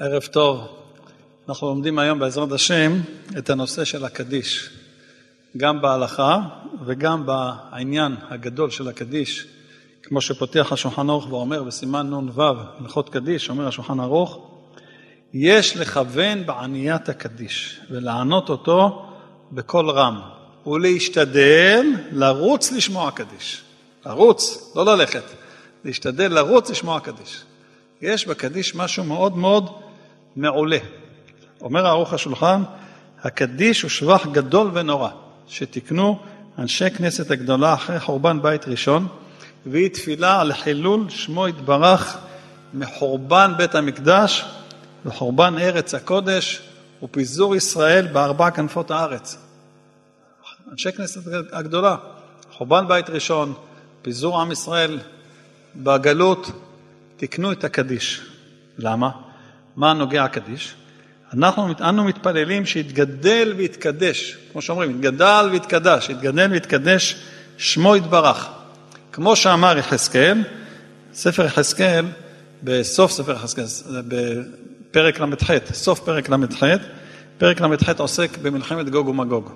ערב טוב. אנחנו לומדים היום בעזרת השם את הנושא של הקדיש, גם בהלכה וגם בעניין הגדול של הקדיש, כמו שפותח השולחן ערוך ואומר בסימן נ"ו, הלכות קדיש, אומר השולחן ערוך, יש לכוון בעניית הקדיש ולענות אותו בקול רם ולהשתדל לרוץ לשמוע קדיש. לרוץ, לא ללכת, להשתדל לרוץ לשמוע קדיש. יש בקדיש משהו מאוד מאוד מעולה. אומר הערוך השולחן, הקדיש הוא שבח גדול ונורא, שתיקנו אנשי כנסת הגדולה אחרי חורבן בית ראשון, והיא תפילה על חילול שמו יתברך מחורבן בית המקדש וחורבן ארץ הקודש ופיזור ישראל בארבע כנפות הארץ. אנשי כנסת הגדולה, חורבן בית ראשון, פיזור עם ישראל בגלות, תיקנו את הקדיש. למה? מה נוגע הקדיש? אנחנו אנו מתפללים שיתגדל ויתקדש, כמו שאומרים, יתגדל ויתקדש, יתגדל ויתקדש שמו יתברך. כמו שאמר יחזקאל, ספר יחזקאל, בסוף ספר יחזקאל, בפרק ל"ח, סוף פרק ל"ח, פרק ל"ח עוסק במלחמת גוג ומגוג.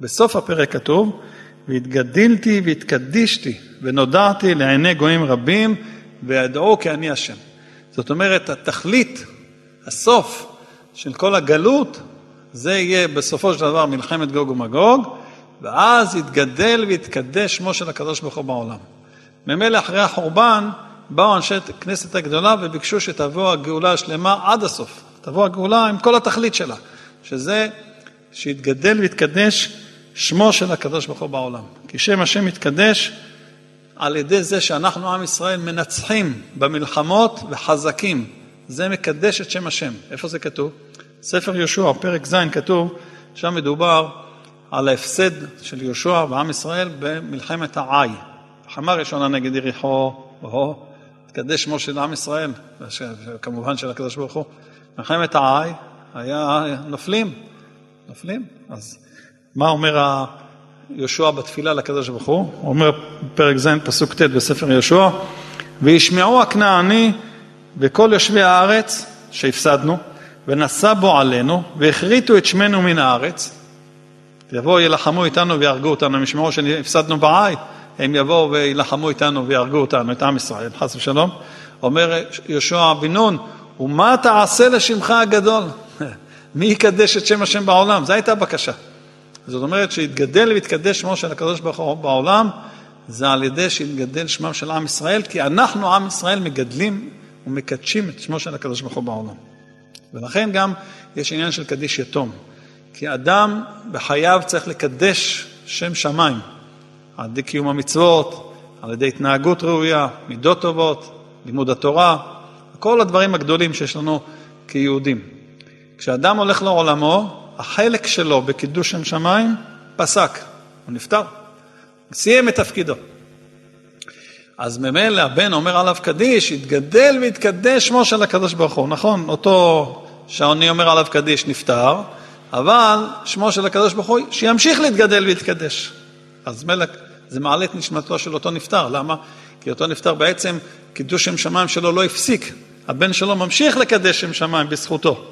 בסוף הפרק כתוב, והתגדלתי והתקדישתי ונודעתי לעיני גויים רבים וידעו כי אני השם. זאת אומרת, התכלית הסוף של כל הגלות, זה יהיה בסופו של דבר מלחמת גוג ומגוג, ואז יתגדל ויתקדש שמו של הקדוש ברוך הוא בעולם. ממילא אחרי החורבן באו אנשי הכנסת הגדולה וביקשו שתבוא הגאולה השלמה עד הסוף. תבוא הגאולה עם כל התכלית שלה, שזה שיתגדל ויתקדש שמו של הקדוש ברוך הוא בעולם. כי שם השם יתקדש על ידי זה שאנחנו עם ישראל מנצחים במלחמות וחזקים. זה מקדש את שם השם. איפה זה כתוב? ספר יהושע, פרק ז', כתוב, שם מדובר על ההפסד של יהושע ועם ישראל במלחמת העי. מלחמה ראשונה נגד יריחו, או התקדש שמו של עם ישראל, כמובן של הקדוש ברוך הוא. מלחמת העי היה נופלים, נופלים. אז מה אומר יהושע בתפילה לקדוש ברוך הוא? אומר בפרק ז', פסוק ט' בספר יהושע, וישמעו הכנעני וכל יושבי הארץ שהפסדנו, ונשא בו עלינו, והכריתו את שמנו מן הארץ. יבואו יילחמו איתנו ויהרגו אותנו, הם ישמעו שהפסדנו בעי, הם יבואו ויילחמו איתנו ויהרגו אותנו, את עם ישראל, חס ושלום. אומר יהושע בן נון, ומה תעשה לשמך הגדול? מי יקדש את שם השם בעולם? זו הייתה הבקשה. זאת אומרת שיתגדל ויתקדש שמו של הקדוש ברוך הוא בעולם, זה על ידי שיתגדל שמם של עם ישראל, כי אנחנו, עם ישראל, מגדלים ומקדשים את שמו של הקדוש ברוך הוא בעולם. ולכן גם יש עניין של קדיש יתום. כי אדם בחייו צריך לקדש שם שמיים, על ידי קיום המצוות, על ידי התנהגות ראויה, מידות טובות, לימוד התורה, כל הדברים הגדולים שיש לנו כיהודים. כשאדם הולך לעולמו, החלק שלו בקידוש שם שמיים פסק, הוא נפטר, סיים את תפקידו. אז ממילא הבן אומר עליו קדיש, יתגדל ויתקדש שמו של הקדוש ברוך הוא. נכון, אותו שאני אומר עליו קדיש נפטר, אבל שמו של הקדוש ברוך הוא שימשיך להתגדל ויתקדש. אז מילא זה מעלה את נשמתו של אותו נפטר. למה? כי אותו נפטר בעצם, קידוש שם שמיים שלו לא הפסיק. הבן שלו ממשיך לקדש שם שמיים בזכותו.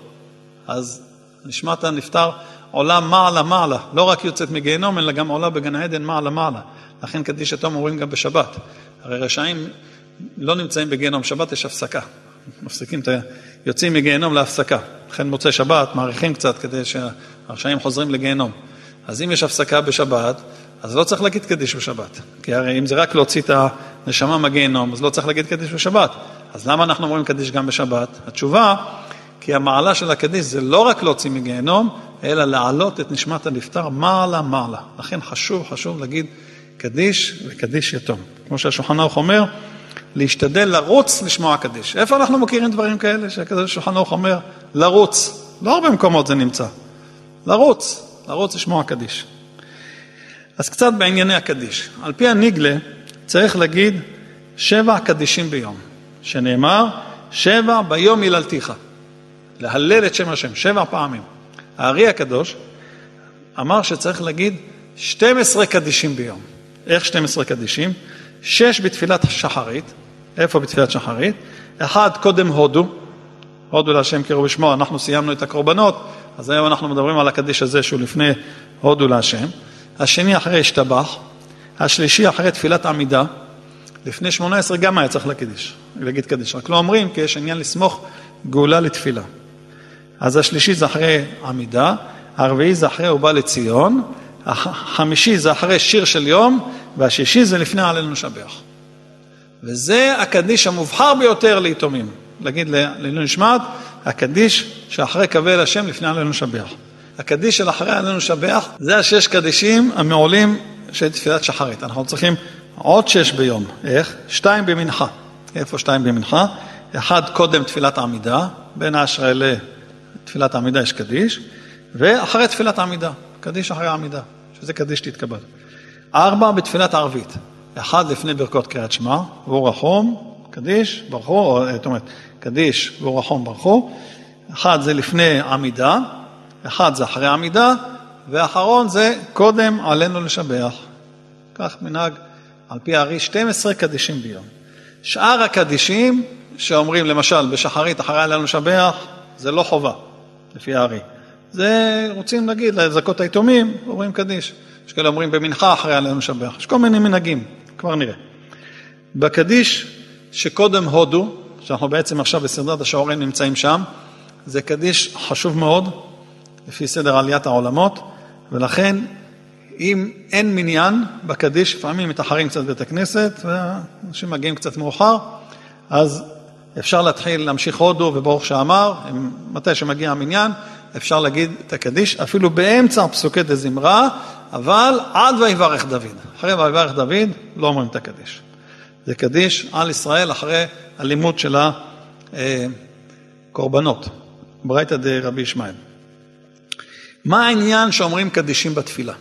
אז נשמת הנפטר עולה מעלה מעלה, לא רק יוצאת מגיהנום, אלא גם עולה בגן העדן מעלה מעלה. לכן קדיש יתום אומרים גם בשבת. הרי רשעים לא נמצאים בגיהנום, שבת יש הפסקה. מפסיקים, יוצאים מגיהנום להפסקה. לכן מוצאי שבת מאריכים קצת כדי שהרשעים חוזרים לגיהנום. אז אם יש הפסקה בשבת, אז לא צריך להגיד קדיש בשבת. כי הרי אם זה רק להוציא את הנשמה מהגיהנום, אז לא צריך להגיד קדיש בשבת. אז למה אנחנו אומרים קדיש גם בשבת? התשובה, כי המעלה של הקדיש זה לא רק להוציא מגיהנום, אלא להעלות את נשמת הנפטר מעלה מעלה. לכן חשוב, חשוב להגיד קדיש וקדיש יתום. כמו שהשולחן ערוך אומר, להשתדל לרוץ לשמוע קדיש. איפה אנחנו מכירים דברים כאלה שהקדוש שולחן ערוך אומר לרוץ? לא הרבה מקומות זה נמצא. לרוץ, לרוץ לשמוע קדיש. אז קצת בענייני הקדיש. על פי הניגלה צריך להגיד שבע קדישים ביום, שנאמר שבע ביום היללתיך. להלל את שם השם, שבע פעמים. הארי הקדוש אמר שצריך להגיד 12 קדישים ביום. איך 12 קדישים? שש בתפילת שחרית, איפה בתפילת שחרית? אחד קודם הודו, הודו להשם קראו בשמו, אנחנו סיימנו את הקורבנות, אז היום אנחנו מדברים על הקדיש הזה שהוא לפני הודו להשם. השני אחרי השתבח, השלישי אחרי תפילת עמידה. לפני שמונה עשרה גם היה צריך לקדיש, להגיד קדיש, רק לא אומרים כי יש עניין לסמוך גאולה לתפילה. אז השלישי זה אחרי עמידה, הרביעי זה אחרי הוא בא לציון, החמישי זה אחרי שיר של יום, והשישי זה לפני עלינו לשבח. וזה הקדיש המובחר ביותר ליתומים. להגיד לעילוי נשמת, הקדיש שאחרי קבל השם לפני עלינו לשבח. הקדיש של אחרי עלינו לשבח, זה השש קדישים המעולים של תפילת שחרית. אנחנו צריכים עוד שש ביום. איך? שתיים במנחה. איפה שתיים במנחה? אחד קודם תפילת העמידה, בין האשראי לתפילת העמידה יש קדיש, ואחרי תפילת העמידה, קדיש אחרי העמידה, שזה קדיש תתקבל. ארבע בתפילת ערבית, אחד לפני ברכות קריאת שמע, והוא רחום, קדיש, ברכו, או זאת אומרת, קדיש והוא רחום ברכו, אחד זה לפני עמידה, אחד זה אחרי עמידה, ואחרון זה קודם עלינו לשבח. כך מנהג על פי הארי 12 קדישים ביום. שאר הקדישים שאומרים למשל בשחרית אחרי עלינו לשבח, זה לא חובה, לפי הארי. זה רוצים להגיד לזכות היתומים, אומרים קדיש. יש כאלה אומרים במנחה אחרי עלינו לשבח. יש כל מיני מנהגים, כבר נראה. בקדיש שקודם הודו, שאנחנו בעצם עכשיו בסדרת השעורים נמצאים שם, זה קדיש חשוב מאוד, לפי סדר עליית העולמות, ולכן אם אין מניין בקדיש, לפעמים מתאחרים קצת בית הכנסת, ואנשים מגיעים קצת מאוחר, אז אפשר להתחיל להמשיך הודו וברוך שאמר, מתי שמגיע המניין, אפשר להגיד את הקדיש, אפילו באמצע פסוקי דזמרה, אבל עד ויברך דוד. אחרי ויברך דוד לא אומרים את הקדיש. זה קדיש על ישראל אחרי הלימוד של הקורבנות, ברייתא דרבי ישמעאל. מה העניין שאומרים קדישים בתפילה?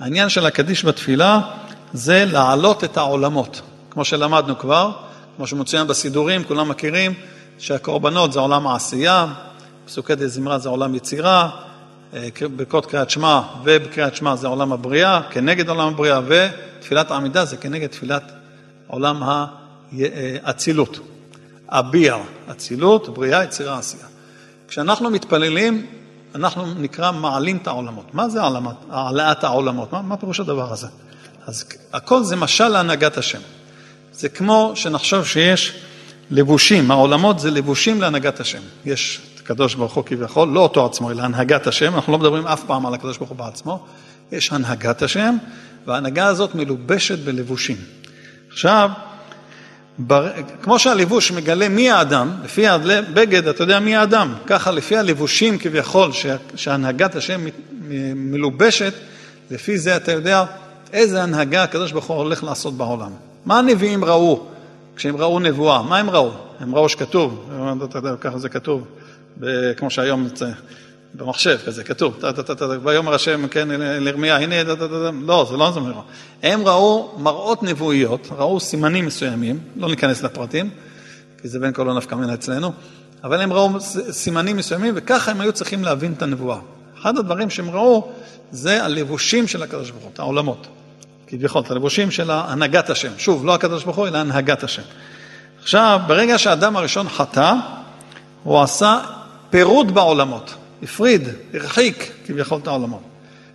העניין של הקדיש בתפילה זה להעלות את העולמות, כמו שלמדנו כבר, כמו שמצוין בסידורים, כולם מכירים שהקורבנות זה עולם העשייה, פסוקי דה זמרה זה עולם יצירה, אה, ברכות קריאת שמע ובקריאת שמע זה עולם הבריאה, כנגד עולם הבריאה, ותפילת העמידה זה כנגד תפילת עולם האצילות. הביע, אצילות, בריאה, יצירה, עשייה. כשאנחנו מתפללים, אנחנו נקרא מעלים את העולמות. מה זה העלמת, העלאת העולמות? מה, מה פירוש הדבר הזה? אז הכל זה משל להנהגת השם. זה כמו שנחשוב שיש לבושים, העולמות זה לבושים להנהגת השם. יש הקדוש ברוך הוא כביכול, לא אותו עצמו, אלא הנהגת השם, אנחנו לא מדברים אף פעם על הקדוש ברוך הוא בעצמו, יש הנהגת השם, וההנהגה הזאת מלובשת בלבושים. עכשיו, בר... כמו שהלבוש מגלה מי האדם, לפי הבגד אתה יודע מי האדם, ככה לפי הלבושים כביכול שה... שהנהגת השם מלובשת, לפי זה אתה יודע איזה הנהגה הקדוש ברוך הוא הולך לעשות בעולם. מה הנביאים ראו כשהם ראו נבואה? מה הם ראו? הם ראו שכתוב, ככה זה כתוב, כמו שהיום במחשב כזה, כתוב, ויאמר השם, כן, לירמיה, הנה, לא, זה לא זה אומר. הם ראו מראות נבואיות, ראו סימנים מסוימים, לא ניכנס לפרטים, כי זה בין כל הנפקא מינה אצלנו, אבל הם ראו סימנים מסוימים, וככה הם היו צריכים להבין את הנבואה. אחד הדברים שהם ראו זה הלבושים של הקדוש ברוך הוא, העולמות. כביכול, את הלבושים של הנהגת השם. שוב, לא הקדוש ברוך הוא, אלא הנהגת השם. עכשיו, ברגע שהאדם הראשון חטא, הוא עשה פירוד בעולמות. הפריד, הרחיק כביכול את העולמות.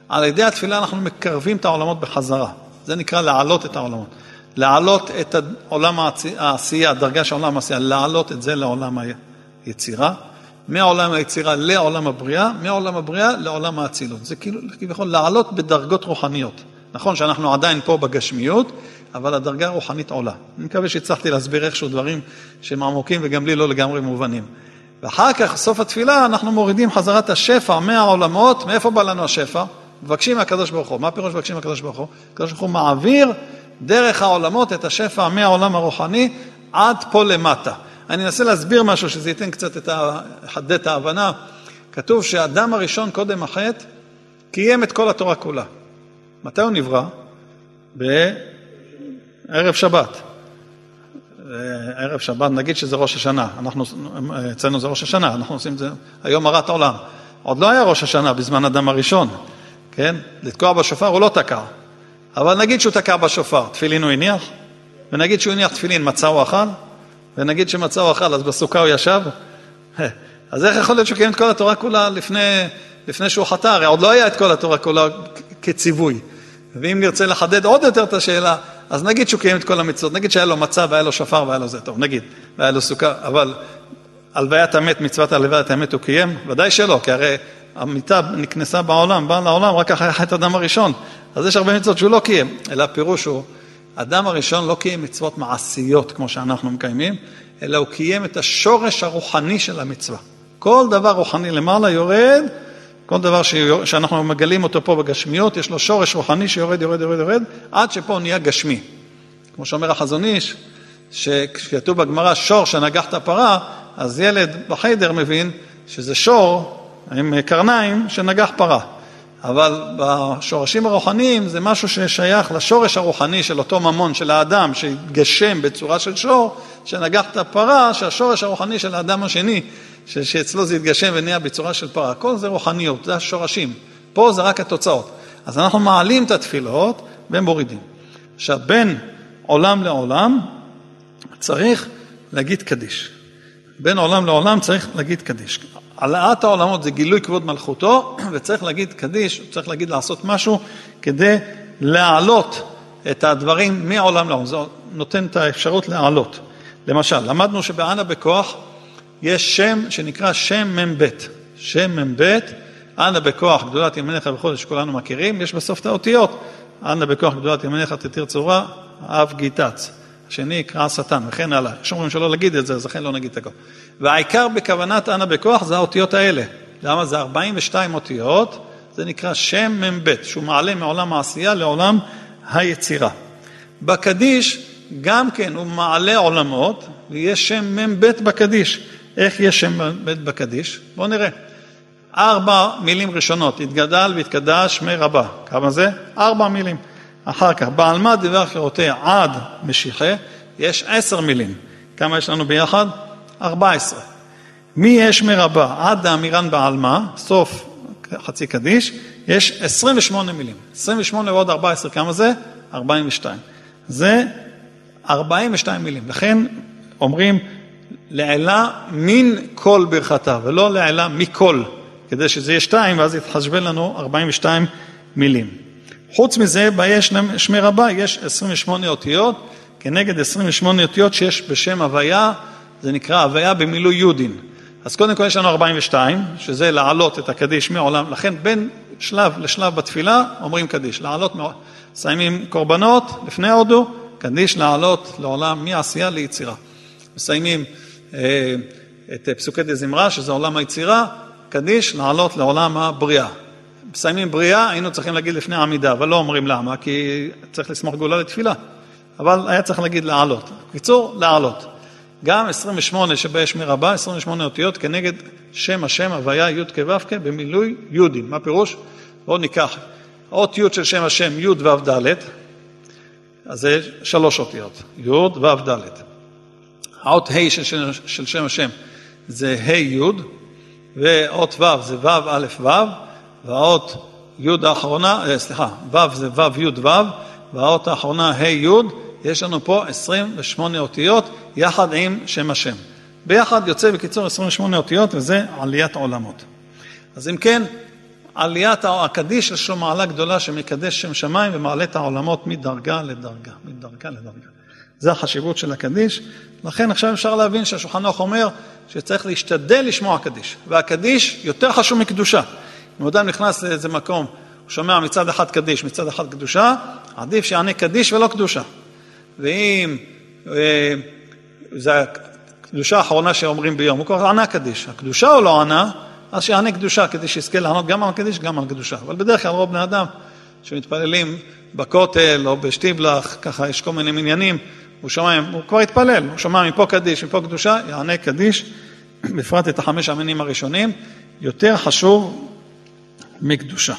על ידי התפילה אנחנו מקרבים את העולמות בחזרה. זה נקרא להעלות את העולמות. להעלות את עולם העשייה, הדרגה של עולם העשייה, להעלות את זה לעולם היצירה. מעולם היצירה לעולם הבריאה, מעולם הבריאה לעולם האצילות. זה כאילו כביכול לעלות בדרגות רוחניות. נכון שאנחנו עדיין פה בגשמיות, אבל הדרגה הרוחנית עולה. אני מקווה שהצלחתי להסביר איכשהו דברים שהם עמוקים וגם לי לא לגמרי מובנים. ואחר כך, סוף התפילה, אנחנו מורידים חזרת השפע מהעולמות. מאיפה בא לנו השפע? מבקשים מהקדוש ברוך הוא. מה פירוש מבקשים מהקדוש ברוך הוא? הקדוש ברוך הוא מעביר דרך העולמות את השפע מהעולם הרוחני עד פה למטה. אני אנסה להסביר משהו שזה ייתן קצת את ה... ההבנה. כתוב שהאדם הראשון קודם החטא קיים את כל התורה כולה. מתי הוא נברא? בערב שבת. ערב שבת, נגיד שזה ראש השנה, אנחנו, אצלנו זה ראש השנה, אנחנו עושים את זה היום הרת עולם. עוד לא היה ראש השנה בזמן אדם הראשון, כן? לתקוע בשופר הוא לא תקע, אבל נגיד שהוא תקע בשופר, תפילין הוא הניח, ונגיד שהוא הניח תפילין, מצה הוא אכל, ונגיד שמצה הוא אכל, אז בסוכה הוא ישב, אז איך יכול להיות שהוא קיים את כל התורה כולה לפני, לפני שהוא חטא? הרי עוד לא היה את כל התורה כולה כציווי. ואם נרצה לחדד עוד יותר את השאלה, אז נגיד שהוא קיים את כל המצוות, נגיד שהיה לו מצה והיה לו שפר והיה לו זה טוב, נגיד, והיה לו סוכה, אבל הלוויית המת, מצוות הלוויית המת הוא קיים? ודאי שלא, כי הרי המיטה נכנסה בעולם, באה לעולם רק אחרי חטא אדם הראשון, אז יש הרבה מצוות שהוא לא קיים, אלא הפירוש הוא, אדם הראשון לא קיים מצוות מעשיות כמו שאנחנו מקיימים, אלא הוא קיים את השורש הרוחני של המצווה. כל דבר רוחני למעלה יורד, כל דבר שאנחנו מגלים אותו פה בגשמיות, יש לו שורש רוחני שיורד, יורד, יורד, יורד, עד שפה נהיה גשמי. כמו שאומר החזון איש, שכתוב בגמרא שור שנגח את הפרה, אז ילד בחיידר מבין שזה שור עם קרניים שנגח פרה. אבל בשורשים הרוחניים זה משהו ששייך לשורש הרוחני של אותו ממון של האדם שהתגשם בצורה של שור, שנגח את הפרה, שהשורש הרוחני של האדם השני, שאצלו זה התגשם ונהיה בצורה של פרה. כל זה רוחניות, זה השורשים. פה זה רק התוצאות. אז אנחנו מעלים את התפילות ומורידים. עכשיו, בין עולם לעולם צריך להגיד קדיש. בין עולם לעולם צריך להגיד קדיש. העלאת העולמות זה גילוי כבוד מלכותו, וצריך להגיד קדיש, צריך להגיד לעשות משהו כדי להעלות את הדברים מעולם לעולם. זה נותן את האפשרות להעלות. למשל, למדנו שבאנה בכוח יש שם שנקרא שם מ"ב. שם מ"ב, אנה בכוח גדולת ימיניך בחודש שכולנו מכירים, יש בסוף את האותיות. אנה בכוח גדולת ימיניך תתיר צורה, אב גיתץ. השני יקרא השטן וכן הלאה. יש אומרים שלא להגיד את זה, אז לכן לא נגיד את הכל. והעיקר בכוונת אנא בכוח זה האותיות האלה. למה? זה 42 אותיות, זה נקרא שם מ"ב, שהוא מעלה מעולם העשייה לעולם היצירה. בקדיש גם כן הוא מעלה עולמות, ויש שם מ"ב בקדיש. איך יש שם מ"ב בקדיש? בואו נראה. ארבע מילים ראשונות, התגדל והתקדש שמי רבה. כמה זה? ארבע מילים. אחר כך, בעלמא דבר חירותי עד משיחה, יש עשר מילים. כמה יש לנו ביחד? ארבע עשרה. מי יש מרבה עד האמירן בעלמא, סוף חצי קדיש, יש עשרים ושמונה מילים. עשרים ושמונה ועוד ארבע עשרה, כמה זה? ארבעים ושתיים. זה ארבעים ושתיים מילים. לכן אומרים לעילה מן כל ברכתה, ולא לעילה מכל, כדי שזה יהיה שתיים, ואז יתחשבן לנו ארבעים ושתיים מילים. חוץ מזה, ביש שמי רבה יש 28 אותיות, כנגד 28 אותיות שיש בשם הוויה, זה נקרא הוויה במילוי יודין. אז קודם כל יש לנו 42, שזה להעלות את הקדיש מעולם, לכן בין שלב לשלב בתפילה אומרים קדיש, להעלות, מסיימים קורבנות לפני ההודו, קדיש להעלות לעולם מעשייה ליצירה. מסיימים את פסוקי דה זמרה, שזה עולם היצירה, קדיש להעלות לעולם הבריאה. מסיימים בריאה, היינו צריכים להגיד לפני עמידה, אבל לא אומרים למה, כי צריך לסמוך גאולה לתפילה. אבל היה צריך להגיד לעלות. בקיצור, לעלות. גם 28 שבה יש מרבה, 28 אותיות כנגד שם השם, הוויה י' כו' במילוי יודים. מה פירוש? בואו ניקח אות י' של שם השם, י' ו' ד', אז זה שלוש אותיות, י' ו' ד'. האות ה' של, של שם השם זה ה' י', ואות ו' זה ו' א' ו', והאות י' האחרונה, אה, סליחה, ו' זה ו' י' ו', והאות האחרונה ה' י', יש לנו פה 28 אותיות יחד עם שם השם. ביחד יוצא בקיצור 28 אותיות וזה עליית עולמות. אז אם כן, עליית הקדיש יש לו מעלה גדולה שמקדש שם שמיים ומעלה את העולמות מדרגה לדרגה, מדרגה לדרגה. זה החשיבות של הקדיש. לכן עכשיו אפשר להבין שהשולחן ערוך אומר שצריך להשתדל לשמוע קדיש. והקדיש יותר חשוב מקדושה. אם אדם נכנס לאיזה מקום, הוא שומע מצד אחד קדיש, מצד אחד קדושה, עדיף שיענה קדיש ולא קדושה. ואם אה, זו הקדושה האחרונה שאומרים ביום, הוא כבר ענה קדיש. הקדושה הוא לא ענה, אז שיענה קדושה כדי שיזכה לענות גם על קדיש, גם על קדושה. אבל בדרך כלל רוב בני אדם שמתפללים בכותל או בשטיבלח, ככה יש כל מיני מניינים, הוא שומע, הוא כבר התפלל, הוא שומע מפה קדיש, מפה קדושה, יענה קדיש, בפרט את החמש המינים הראשונים, יותר חשוב מקדושה.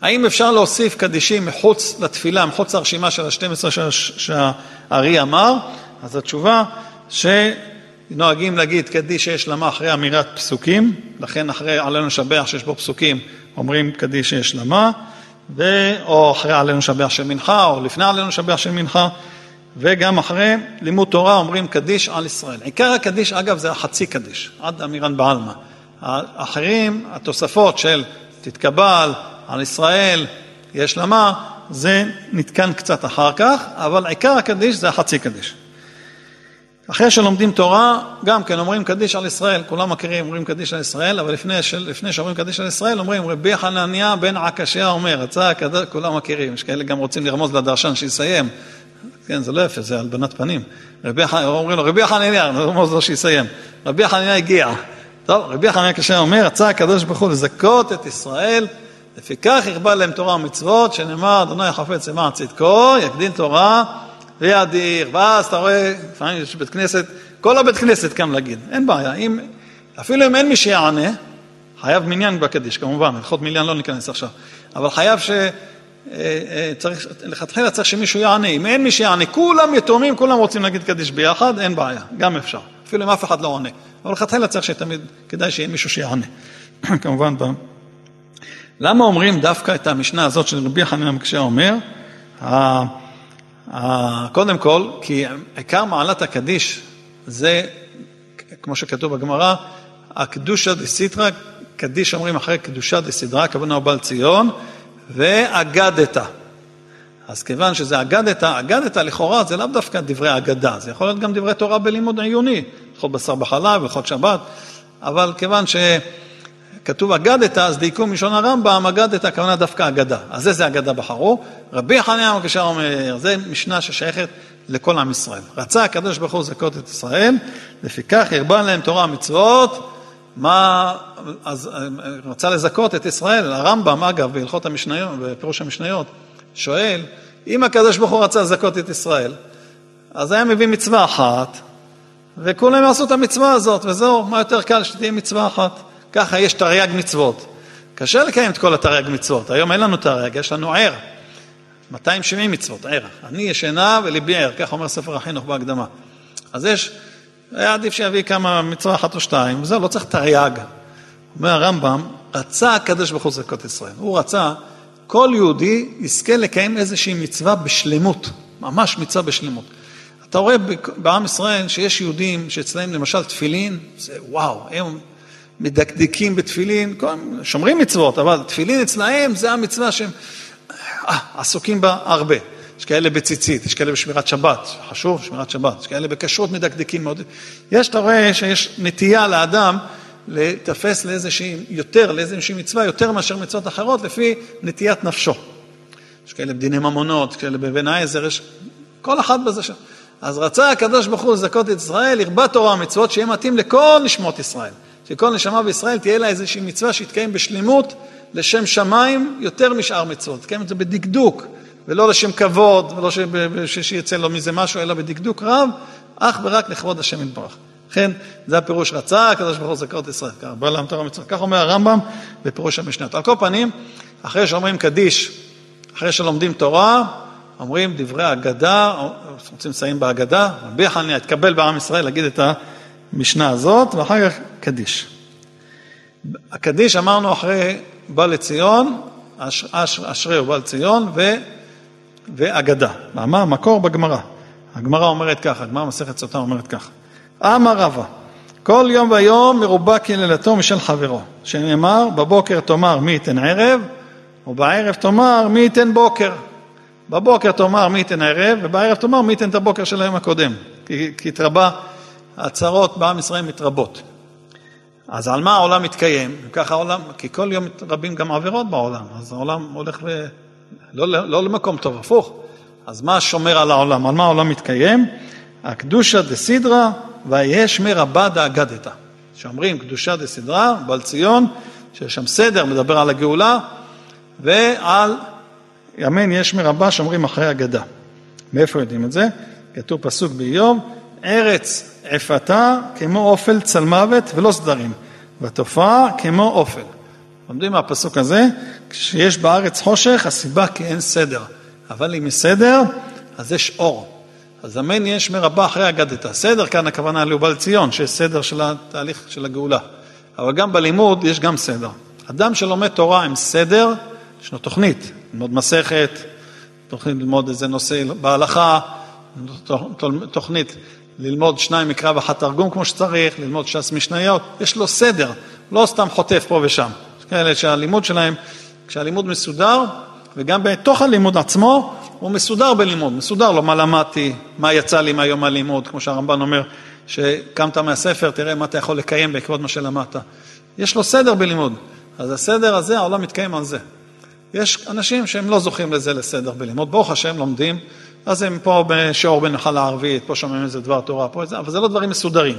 האם אפשר להוסיף קדישים מחוץ לתפילה, מחוץ לרשימה של ה-12 שהארי אמר? אז התשובה שנוהגים להגיד קדיש שיש למה אחרי אמירת פסוקים, לכן אחרי עלינו לשבח שיש בו פסוקים אומרים קדיש שיש למה, ו... או אחרי עלינו לשבח של מנחה, או לפני עלינו לשבח של מנחה, וגם אחרי לימוד תורה אומרים קדיש על ישראל. עיקר הקדיש, אגב, זה החצי קדיש, עד אמירן בעלמא. האחרים, התוספות של תתקבל, על ישראל, יש למה, זה נתקן קצת אחר כך, אבל עיקר הקדיש זה החצי קדיש. אחרי שלומדים תורה, גם כן אומרים קדיש על ישראל, כולם מכירים, אומרים קדיש על ישראל, אבל לפני, לפני שאומרים קדיש על ישראל, אומרים רבי חנניה בן עקשיה אומר, רצה כולם מכירים, יש כאלה גם רוצים לרמוז לדרשן שיסיים, כן, זה לא יפה, זה הלבנת פנים. רבי, אומרים לו, רבי חנניה, נרמוז לו שיסיים, רבי חנניה הגיע. טוב, רבי חנניה קשה אומר, רצה הקדוש ברוך הוא לזכות את ישראל, לפיכך יכבה להם תורה ומצוות, שנאמר, אדוני חפץ למען צדקו, יקדין תורה. ויאדיר, ואז אתה רואה, לפעמים יש בית כנסת, כל הבית כנסת קם להגיד, אין בעיה, אם, אפילו אם אין מי שיענה, חייב מניין בקדיש, כמובן, הלכות מניין לא ניכנס עכשיו, אבל חייב ש... צריך, לכתחילה צריך שמישהו יענה, אם אין מי שיענה, כולם יתומים, כולם רוצים להגיד קדיש ביחד, אין בעיה, גם אפשר, אפילו אם אף אחד לא עונה, אבל לכתחילה צריך שתמיד, כדאי שיהיה מישהו שיענה, כמובן. למה אומרים דווקא את המשנה הזאת של רבי חנין המקשה אומר, קודם כל, כי עיקר מעלת הקדיש זה, כמו שכתוב בגמרא, הקדושה דסיטרא, קדיש אומרים אחרי קדושה דסדרה, הכוונה הוא בעל ציון, ואגדת. אז כיוון שזה אגדת, אגדת לכאורה זה לאו דווקא דברי אגדה, זה יכול להיות גם דברי תורה בלימוד עיוני, הלכות בשר בחלב, הלכות שבת, אבל כיוון ש... כתוב אגדת, אז דייקו מלשון הרמב"ם, אגדת הכוונה דווקא אגדה. אז איזה אגדה בחרו? רבי חניה המקשר אומר, זה משנה ששייכת לכל עם ישראל. רצה הקדוש ברוך הוא לזכות את ישראל, לפיכך הרבה להם תורה ומצוות, מה, אז רצה לזכות את ישראל, הרמב"ם אגב, בהלכות המשניות, בפירוש המשניות, שואל, אם הקדוש ברוך הוא רצה לזכות את ישראל, אז היה מביא מצווה אחת, וכולם יעשו את המצווה הזאת, וזהו, מה יותר קל שתהיה מצווה אחת. ככה יש תרי"ג מצוות. קשה לקיים את כל התרי"ג מצוות, היום אין לנו תרי"ג, יש לנו ער. 270 מצוות, ער. אני ישנה וליבי ער, כך אומר ספר החינוך בהקדמה. אז יש, היה עדיף שיביא כמה מצווה אחת או שתיים, וזהו, לא צריך תרי"ג. אומר הרמב"ם, רצה הקדוש ברוך הוא זכות ישראל. הוא רצה, כל יהודי יזכה לקיים איזושהי מצווה בשלמות, ממש מצווה בשלמות. אתה רואה בעם ישראל שיש יהודים שאצלם למשל תפילין, זה וואו, הם מדקדקים בתפילין, שומרים מצוות, אבל תפילין אצלהם זה המצווה שהם אה, עסוקים בה הרבה. יש כאלה בציצית, יש כאלה בשמירת שבת, חשוב, שמירת שבת, יש כאלה בכשרות מדקדקים מאוד. יש, אתה רואה שיש נטייה לאדם לתפס לאיזושהי, יותר, לאיזושהי מצווה, יותר מאשר מצוות אחרות, לפי נטיית נפשו. יש כאלה בדיני ממונות, כאלה בבן העזר, יש כל אחד בזה ש... אז רצה הקדוש ברוך הוא לזכות את ישראל, ירבה תורה ומצוות, שיהיה מתאים לכל נשמות ישראל. שכל נשמה בישראל תהיה לה איזושהי מצווה שיתקיים בשלמות לשם שמיים יותר משאר מצוות. תקיים את זה בדקדוק, ולא לשם כבוד, ולא שיצא לו מזה משהו, אלא בדקדוק רב, אך ורק לכבוד השם יתברך. לכן, זה הפירוש רצה, הקדוש ברוך הוא זכרת ישראל, כך בא לעם תורה מצוות. כך אומר הרמב"ם בפירוש המשניות. על כל פנים, אחרי שאומרים קדיש, אחרי שלומדים תורה, אומרים דברי אגדה, רוצים לסיים באגדה, רבי חניה התקבל בעם ישראל להגיד את. המשנה הזאת, ואחר כך קדיש. הקדיש אמרנו אחרי בא לציון, אש, אש, אשרי ובא לציון, ו, ואגדה. מאמר מקור בגמרא. הגמרא אומרת ככה, הגמרא מסכת סוטה אומרת ככה. אמר רבא, כל יום ויום מרובה קללתו משל חברו, שנאמר, בבוקר תאמר מי ייתן ערב, ובערב תאמר מי ייתן בוקר. בבוקר תאמר מי ייתן ערב, ובערב תאמר מי ייתן את הבוקר של היום הקודם. כי, כי התרבה הצרות בעם ישראל מתרבות. אז על מה העולם מתקיים? ככה העולם, כי כל יום מתרבים גם עבירות בעולם, אז העולם הולך ל... לא, לא, לא למקום טוב, הפוך. אז מה שומר על העולם? על מה העולם מתקיים? הקדושה דסידרא ויש מרבה דאגדתא. שאומרים קדושה דסידרא, בעל ציון, שיש שם סדר, מדבר על הגאולה, ועל ימין יש מרבה שאומרים אחרי אגדה. מאיפה יודעים את זה? כתוב פסוק באיוב, ארץ עפתה כמו אופל צלמוות ולא סדרים, והתופעה כמו אופל. לומדים מהפסוק הזה, כשיש בארץ חושך, הסיבה כי אין סדר. אבל אם יש סדר, אז יש אור. אז אמן יש מרבה אחרי אגדתא. סדר כאן הכוונה ליובל ציון, שיש סדר של התהליך של הגאולה. אבל גם בלימוד יש גם סדר. אדם שלומד תורה עם סדר, יש לו תוכנית, ללמוד מסכת, תוכנית ללמוד איזה נושא בהלכה, תוכנית ללמוד שניים מקרא ואחת תרגום כמו שצריך, ללמוד ש"ס משניות, יש לו סדר, לא סתם חוטף פה ושם. כאלה שהלימוד שלהם, כשהלימוד מסודר, וגם בתוך הלימוד עצמו, הוא מסודר בלימוד, מסודר לו מה למדתי, מה יצא לי מהיום הלימוד, כמו שהרמב"ן אומר, שקמת מהספר, תראה מה אתה יכול לקיים בעקבות מה שלמדת. יש לו סדר בלימוד, אז הסדר הזה, העולם מתקיים על זה. יש אנשים שהם לא זוכים לזה לסדר בלימוד, ברוך השם לומדים, אז הם פה בשיעור בנחלה הערבית, פה שומעים איזה דבר תורה, פה איזה, אבל זה לא דברים מסודרים.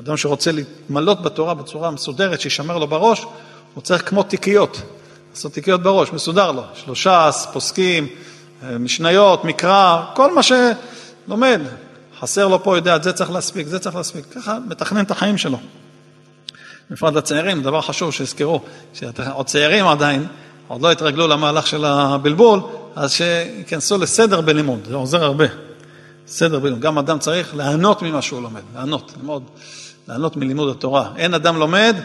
אדם שרוצה להתמלות בתורה בצורה מסודרת, שישמר לו בראש, הוא צריך כמו תיקיות, לעשות תיקיות בראש, מסודר לו. שלושה, פוסקים, אה, משניות, מקרא, כל מה שלומד. חסר לו פה, יודע, את זה צריך להספיק, זה צריך להספיק. ככה מתכנן את החיים שלו. בפרט לצעירים, דבר חשוב שיזכרו, שאתם עוד צעירים עדיין, עוד לא התרגלו למהלך של הבלבול, אז שייכנסו לסדר בלימוד, זה עוזר הרבה. סדר בלימוד. גם אדם צריך ליהנות ממה שהוא לומד, ליהנות, ליהנות מלימוד התורה. אין אדם לומד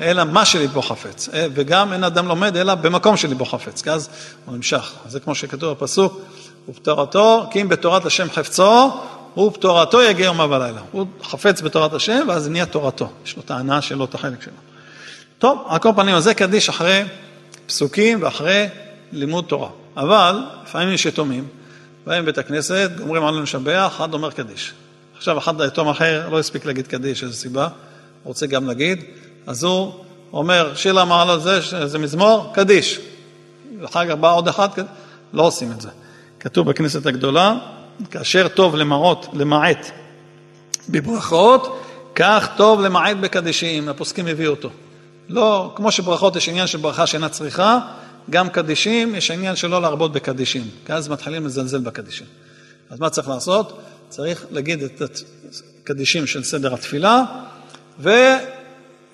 אלא מה שליבו חפץ, אה, וגם אין אדם לומד אלא במקום שליבו חפץ, כי אז הוא נמשך. זה כמו שכתוב בפסוק, ובתורתו, כי אם בתורת השם חפצו, ובתורתו יגיע יומה ולילה. הוא חפץ בתורת השם, ואז נהיה תורתו. יש לו את ההנאה שלו, את החלק שלו. טוב, על כל פנים, זה קדיש אחרי פסוקים ואחרי לימוד תורה. אבל לפעמים יש יתומים, באים בית הכנסת, אומרים עלינו לשבח, אחד אומר קדיש. עכשיו אחד היתום אחר לא הספיק להגיד קדיש, איזו סיבה, רוצה גם להגיד, אז הוא אומר, שיר למעלות זה, זה מזמור, קדיש. ואחר כך בא עוד אחד, לא עושים את זה. כתוב בכנסת הגדולה, כאשר טוב למעות, למעט בברכות, כך טוב למעט בקדישים, הפוסקים הביאו אותו. לא, כמו שברכות יש עניין של ברכה שאינה צריכה, גם קדישים יש עניין של לא להרבות בקדישים, כי אז מתחילים לזלזל בקדישים. אז מה צריך לעשות? צריך להגיד את הקדישים של סדר התפילה,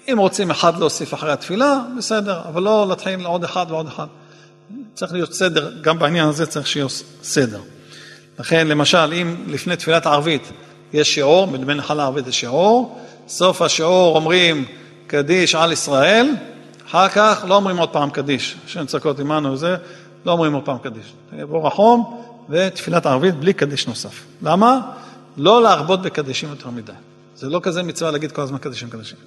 ואם רוצים אחד להוסיף אחרי התפילה, בסדר, אבל לא להתחיל עוד אחד ועוד אחד. צריך להיות סדר, גם בעניין הזה צריך שיהיה סדר. לכן, למשל, אם לפני תפילת הערבית יש שיעור, בדמי נחלה הערבית יש שיעור, סוף השיעור אומרים קדיש על ישראל, אחר כך לא אומרים עוד פעם קדיש, השם צעקות עמנו וזה, לא אומרים עוד פעם קדיש. יבוא רחום ותפילת ערבית בלי קדיש נוסף. למה? לא להרבות בקדישים יותר מדי. זה לא כזה מצווה להגיד כל הזמן קדישים קדישים.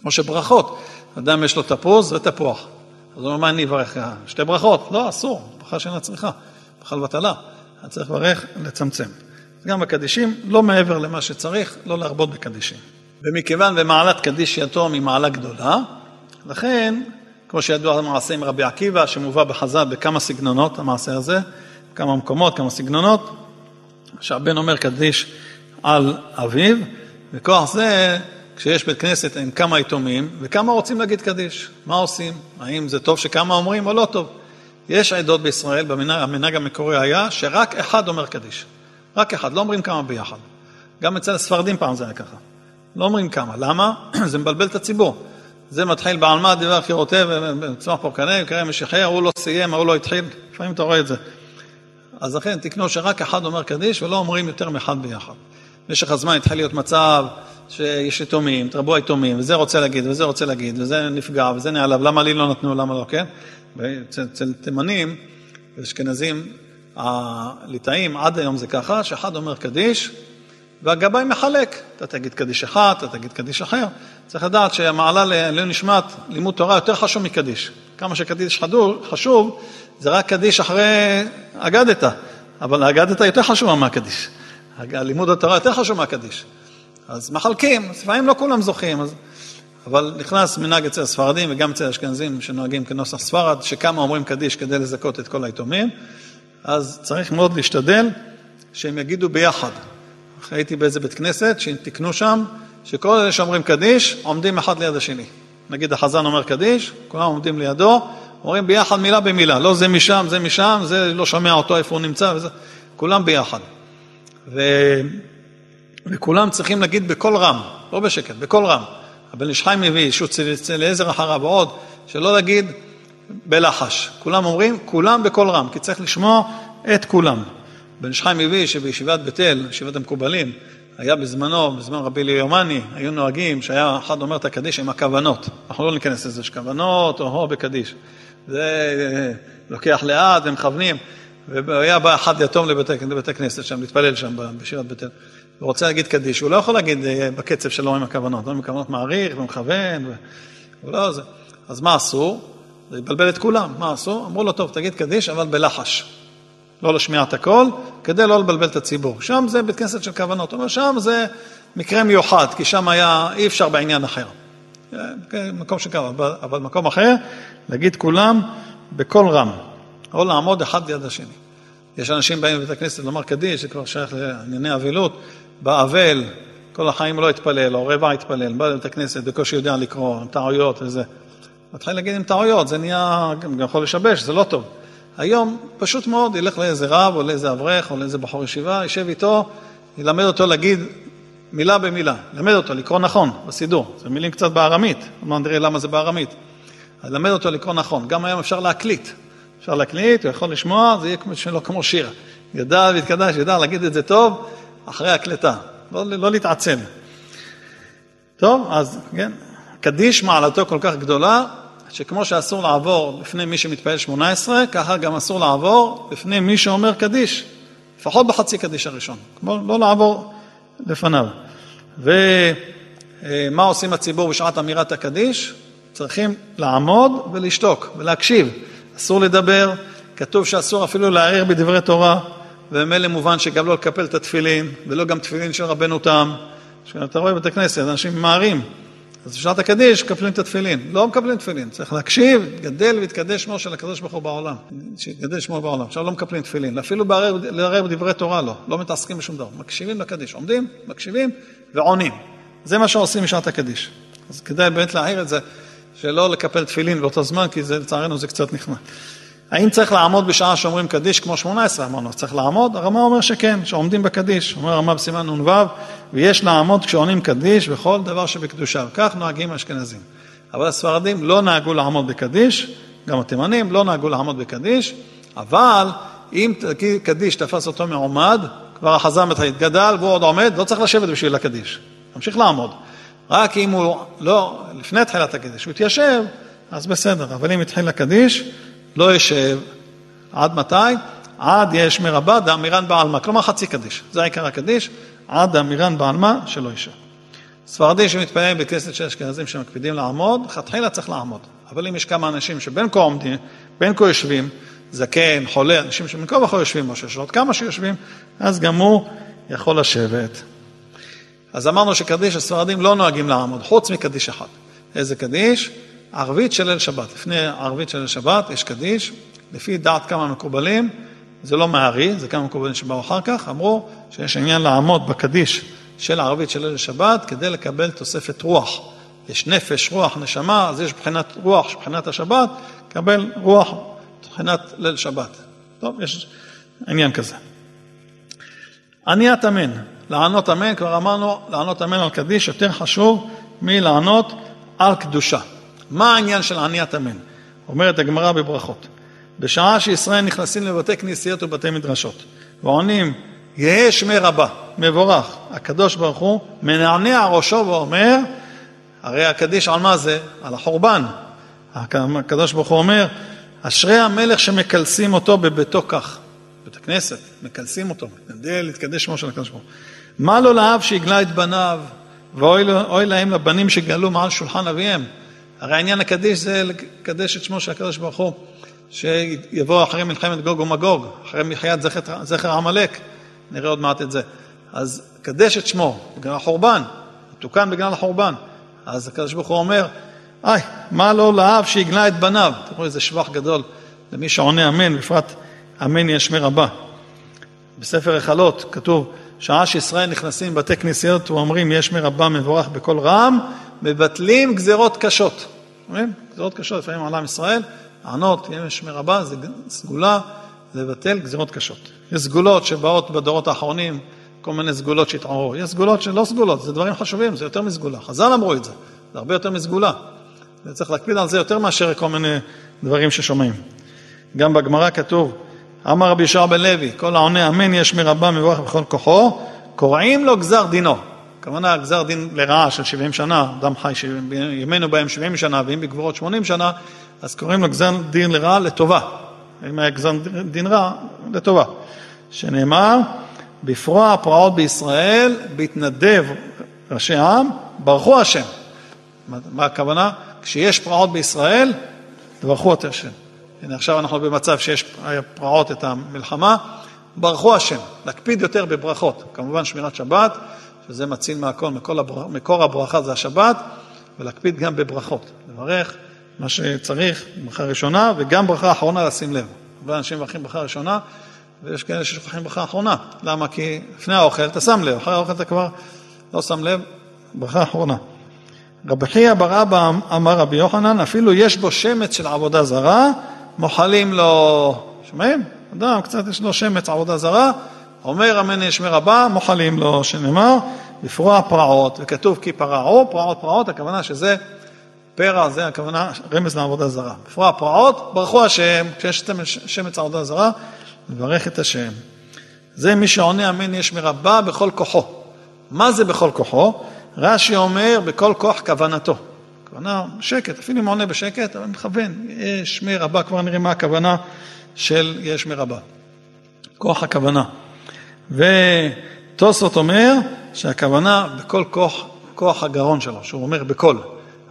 כמו שברכות, אדם יש לו תפוז ותפוח. אז הוא אומר, מה אני אברך? שתי ברכות? לא, אסור, ברכה שאינה צריכה, ברכה לבטלה. היה צריך לברך, לצמצם. גם בקדישים, לא מעבר למה שצריך, לא להרבות בקדישים. ומכיוון ומעלת קדיש יתום היא מעלה גדולה, לכן, כמו שידוע המעשה עם רבי עקיבא, שמובא בחז"ל בכמה סגנונות, המעשה הזה, כמה מקומות, כמה סגנונות, שהבן אומר קדיש על אביו, וכוח זה, כשיש בית כנסת עם כמה יתומים, וכמה רוצים להגיד קדיש, מה עושים? האם זה טוב שכמה אומרים או לא טוב? יש עדות בישראל, המנהג המקורי היה שרק אחד אומר קדיש. רק אחד, לא אומרים כמה ביחד. גם אצל הספרדים פעם זה היה ככה. לא אומרים כמה. למה? זה מבלבל את הציבור. זה מתחיל בעלמא דבר חירותי וצמח פורקני, וקרא משיחי, ההוא לא סיים, ההוא לא התחיל. לפעמים אתה רואה את זה. אז לכן תקנו שרק אחד אומר קדיש ולא אומרים יותר מאחד ביחד. במשך הזמן התחיל להיות מצב שיש יתומים, תרבו היתומים, וזה רוצה להגיד, וזה רוצה להגיד, וזה נפגע, וזה נעלב, למה לי לא נתנו, למה לא, כן? אצל תימנים ואשכנזים, הליטאים, עד היום זה ככה, שאחד אומר קדיש, והגבאי מחלק, אתה תגיד קדיש אחד, אתה תגיד קדיש אחר. צריך לדעת שהמעלה לעילוי נשמת, לימוד תורה יותר חשוב מקדיש. כמה שקדיש חשוב, זה רק קדיש אחרי אגדתא, אבל האגדתא יותר חשובה מהקדיש. לימוד התורה יותר חשוב מהקדיש. אז מחלקים, לפעמים לא כולם זוכים, אז... אבל נכנס מנהג אצל הספרדים וגם אצל האשכנזים שנוהגים כנוסח ספרד, שכמה אומרים קדיש כדי לזכות את כל היתומים, אז צריך מאוד להשתדל שהם יגידו ביחד. הייתי באיזה בית כנסת, שתיקנו שם, שכל אלה שאומרים קדיש, עומדים אחד ליד השני. נגיד החזן אומר קדיש, כולם עומדים לידו, אומרים ביחד מילה במילה, לא זה משם, זה משם, זה לא שומע אותו איפה הוא נמצא, וזה, כולם ביחד. ו... וכולם צריכים להגיד בקול רם, לא בשקט, בקול רם. הבן איש חיים מביא, שהוא אליעזר אחריו ועוד, שלא להגיד בלחש. כולם אומרים, כולם בקול רם, כי צריך לשמוע את כולם. בן איש חיים מביא שבישיבת בית אל, ישיבת המקובלים, היה בזמנו, בזמן רבי ליומני, היו נוהגים שהיה אחד אומר את הקדיש עם הכוונות. אנחנו לא ניכנס לזה, יש כוונות או הו בקדיש. זה לוקח לאט ומכוונים. והיה בא אחד יתום לבית, לבית הכנסת שם, להתפלל שם בשירת בית אל, ורוצה להגיד קדיש, הוא לא יכול להגיד אה, בקצב שלו עם הכוונות, לא עם הכוונות מעריך ומכוון, ו... לא זה. אז מה עשו? זה יבלבל את כולם, מה עשו? אמרו לו, טוב, תגיד קדיש, אבל בלחש. לא לשמיעת הקול, כדי לא לבלבל את הציבור. שם זה בית כנסת של כוונות, אבל שם זה מקרה מיוחד, כי שם היה, אי אפשר בעניין אחר. כן, מקום שקרה, אבל, אבל מקום אחר, להגיד כולם בקול רם, או לעמוד אחד ליד השני. יש אנשים באים לבית הכנסת לומר קדיש, זה כבר שייך לענייני אבלות, באבל, כל החיים לא התפלל, או רבע התפלל, בא לבית הכנסת, בקושי יודע לקרוא, עם טעויות וזה. מתחיל להגיד עם טעויות, זה נהיה, גם יכול לשבש, זה לא טוב. היום פשוט מאוד ילך לאיזה רב או לאיזה אברך או לאיזה בחור ישיבה, יישב איתו, ילמד אותו להגיד מילה במילה, ילמד אותו לקרוא נכון בסידור, זה מילים קצת בארמית, אמרנו נראה למה זה בארמית. ללמד אותו לקרוא נכון, גם היום אפשר להקליט, אפשר להקליט, הוא יכול לשמוע, זה יהיה כמו שלו כמו שיר. ידע להתקדש, ידע להגיד את זה טוב, אחרי הקלטה, לא, לא להתעצל. טוב, אז כן, קדיש מעלתו כל כך גדולה, שכמו שאסור לעבור לפני מי שמונה עשרה, ככה גם אסור לעבור לפני מי שאומר קדיש, לפחות בחצי קדיש הראשון, כמו לא לעבור לפניו. ומה עושים הציבור בשעת אמירת הקדיש? צריכים לעמוד ולשתוק ולהקשיב. אסור לדבר, כתוב שאסור אפילו להעיר בדברי תורה, וממילא מובן שגם לא לקפל את התפילין, ולא גם תפילין של רבנו תם. כשאתה רואה בבית הכנסת, אנשים ממהרים. אז בשעת הקדיש מקפלים את התפילין. לא מקפלים תפילין, צריך להקשיב, גדל ויתקדש שמו של הקדוש ברוך הוא בעולם. שיתקדש שמו בעולם. עכשיו לא מקפלים תפילין, אפילו לערער בדברי תורה לא, לא מתעסקים בשום דבר. מקשיבים לקדיש, עומדים, מקשיבים ועונים. זה מה שעושים בשעת הקדיש. אז כדאי באמת להעיר את זה, שלא לקפל תפילין באותו זמן, כי זה, לצערנו זה קצת נחמד. האם צריך לעמוד בשעה שאומרים קדיש כמו 18? אמרנו, צריך לעמוד? הרמה אומר שכן, שעומדים בקדיש. אומר הרמה בסימן נ"ו, ויש לעמוד כשעונים קדיש וכל דבר שבקדושה. כך נוהגים האשכנזים. אבל הספרדים לא נהגו לעמוד בקדיש, גם התימנים לא נהגו לעמוד בקדיש, אבל אם קדיש תפס אותו מעומד, כבר החזם התגדל והוא עוד עומד, לא צריך לשבת בשביל הקדיש. תמשיך לעמוד. רק אם הוא לא, לפני תחילת הקדיש, הוא התיישב, אז בסדר. אבל אם התחיל הקדיש, לא ישב. עד מתי? עד יש מרבה דאמירן בעלמא, כלומר חצי קדיש, זה עיקר הקדיש, עד דאמירן בעלמא שלא ישב. ספרדי שמתפלל בכנסת של אשכנזים שמקפידים לעמוד, לכתחילה צריך לעמוד. אבל אם יש כמה אנשים שבין כה עומדים, בין כה יושבים, זקן, חולה, אנשים שבין כה וכה יושבים, או שיש עוד כמה שיושבים, אז גם הוא יכול לשבת. אז אמרנו שקדיש הספרדים לא נוהגים לעמוד, חוץ מקדיש אחד. איזה קדיש? ערבית של ליל שבת. לפני ערבית של ליל שבת יש קדיש, לפי דעת כמה מקובלים, זה לא מהארי, זה כמה מקובלים שבאו אחר כך, אמרו שיש עניין לעמוד בקדיש של ערבית של ליל שבת כדי לקבל תוספת רוח. יש נפש, רוח, נשמה, אז יש מבחינת רוח, מבחינת השבת, קבל רוח מבחינת ליל שבת. טוב, יש עניין כזה. עניית אמן, לענות אמן, כבר אמרנו, לענות אמן על קדיש יותר חשוב מלענות על קדושה. מה העניין של עניית אמן? אומרת הגמרא בברכות. בשעה שישראל נכנסים לבתי כנסיות ובתי מדרשות ועונים יהא שמי רבה, מבורך, הקדוש ברוך הוא מנענע ראשו ואומר, הרי הקדיש על מה זה? על החורבן. הקדוש ברוך הוא אומר, אשרי המלך שמקלסים אותו בביתו כך. בית הכנסת, מקלסים אותו, כדי להתקדש שמו של הקדוש ברוך הוא. מה לו לאב שיגלה את בניו, ואוי להם לבנים שגלו מעל שולחן אביהם. הרי עניין הקדיש זה לקדש את שמו של הקדוש ברוך הוא, שיבוא אחרי מלחמת גוג ומגוג, אחרי מחיית זכר, עמלק, נראה עוד מעט את זה. אז קדש את שמו, בגלל החורבן, תוקן בגלל החורבן. אז הקדוש ברוך הוא אומר, היי, מה לא לאב שיגלה את בניו? תראו איזה שבח גדול למי שעונה אמן, בפרט אמן יש מרבה. בספר החלות כתוב, שעה שישראל נכנסים בבתי כנסיות ואומרים יש מרבה מבורך בקול רם, מבטלים גזרות קשות. אומרים? גזרות קשות, לפעמים עולם ישראל, לענות, יש מרבה, זה סגולה לבטל גזרות קשות. יש סגולות שבאות בדורות האחרונים, כל מיני סגולות שהתעוררו. יש סגולות שלא סגולות, זה דברים חשובים, זה יותר מסגולה. חז"ל אמרו את זה, זה הרבה יותר מסגולה. וצריך להקפיד על זה יותר מאשר כל מיני דברים ששומעים. גם בגמרא כתוב, אמר רבי ישער בן לוי, כל העונה אמן יש מרבה מבורך בכל כוחו, קוראים לו גזר דינו. הכוונה גזר דין לרעה של 70 שנה, אדם חי ימינו בהם 70 שנה ואם בגבורות 80 שנה, אז קוראים לו גזר דין לרעה לטובה. אם היה גזר דין רע, לטובה. שנאמר, בפרוע הפרעות בישראל, בהתנדב ראשי העם, ברכו השם. מה הכוונה? כשיש פרעות בישראל, תברכו את השם. הנה עכשיו אנחנו במצב שיש פרעות את המלחמה, ברכו השם, להקפיד יותר בברכות. כמובן שמירת שבת, שזה מציל מהכל, הבר... מקור הברכה זה השבת, ולהקפיד גם בברכות. לברך מה שצריך, ברכה ראשונה, וגם ברכה אחרונה לשים לב. הרבה אנשים מברכים ברכה ראשונה, ויש כאלה ששוכחים ברכה אחרונה. למה? כי לפני האוכל אתה שם לב, אחרי האוכל אתה כבר לא שם לב, ברכה אחרונה. רבי חייא בר אבא אמר רבי יוחנן, אפילו יש בו שמץ של עבודה זרה, מוחלים לו, שומעים? אדם קצת יש לו שמץ עבודה זרה, אומר אמן ישמר הבא, מוחלים לו, שנאמר, בפרוע פרעות, וכתוב כי פרעו, פרעות פרעות, הכוונה שזה פרע, זה הכוונה, רמז לעבודה זרה. בפרוע פרעות, ברכו השם, כשיש שמץ עבודה זרה, לברך את השם. זה מי שעונה אמן יש מרבה בכל כוחו. מה זה בכל כוחו? רש"י אומר בכל כוח כוונתו. כוונה שקט, אפילו אם עונה בשקט, אבל מכוון, יש מרבה, כבר נראה מה הכוונה של יש מרבה. כוח הכוונה. ותוספות אומר שהכוונה בכל כוח, כוח הגרון שלו, שהוא אומר בקול,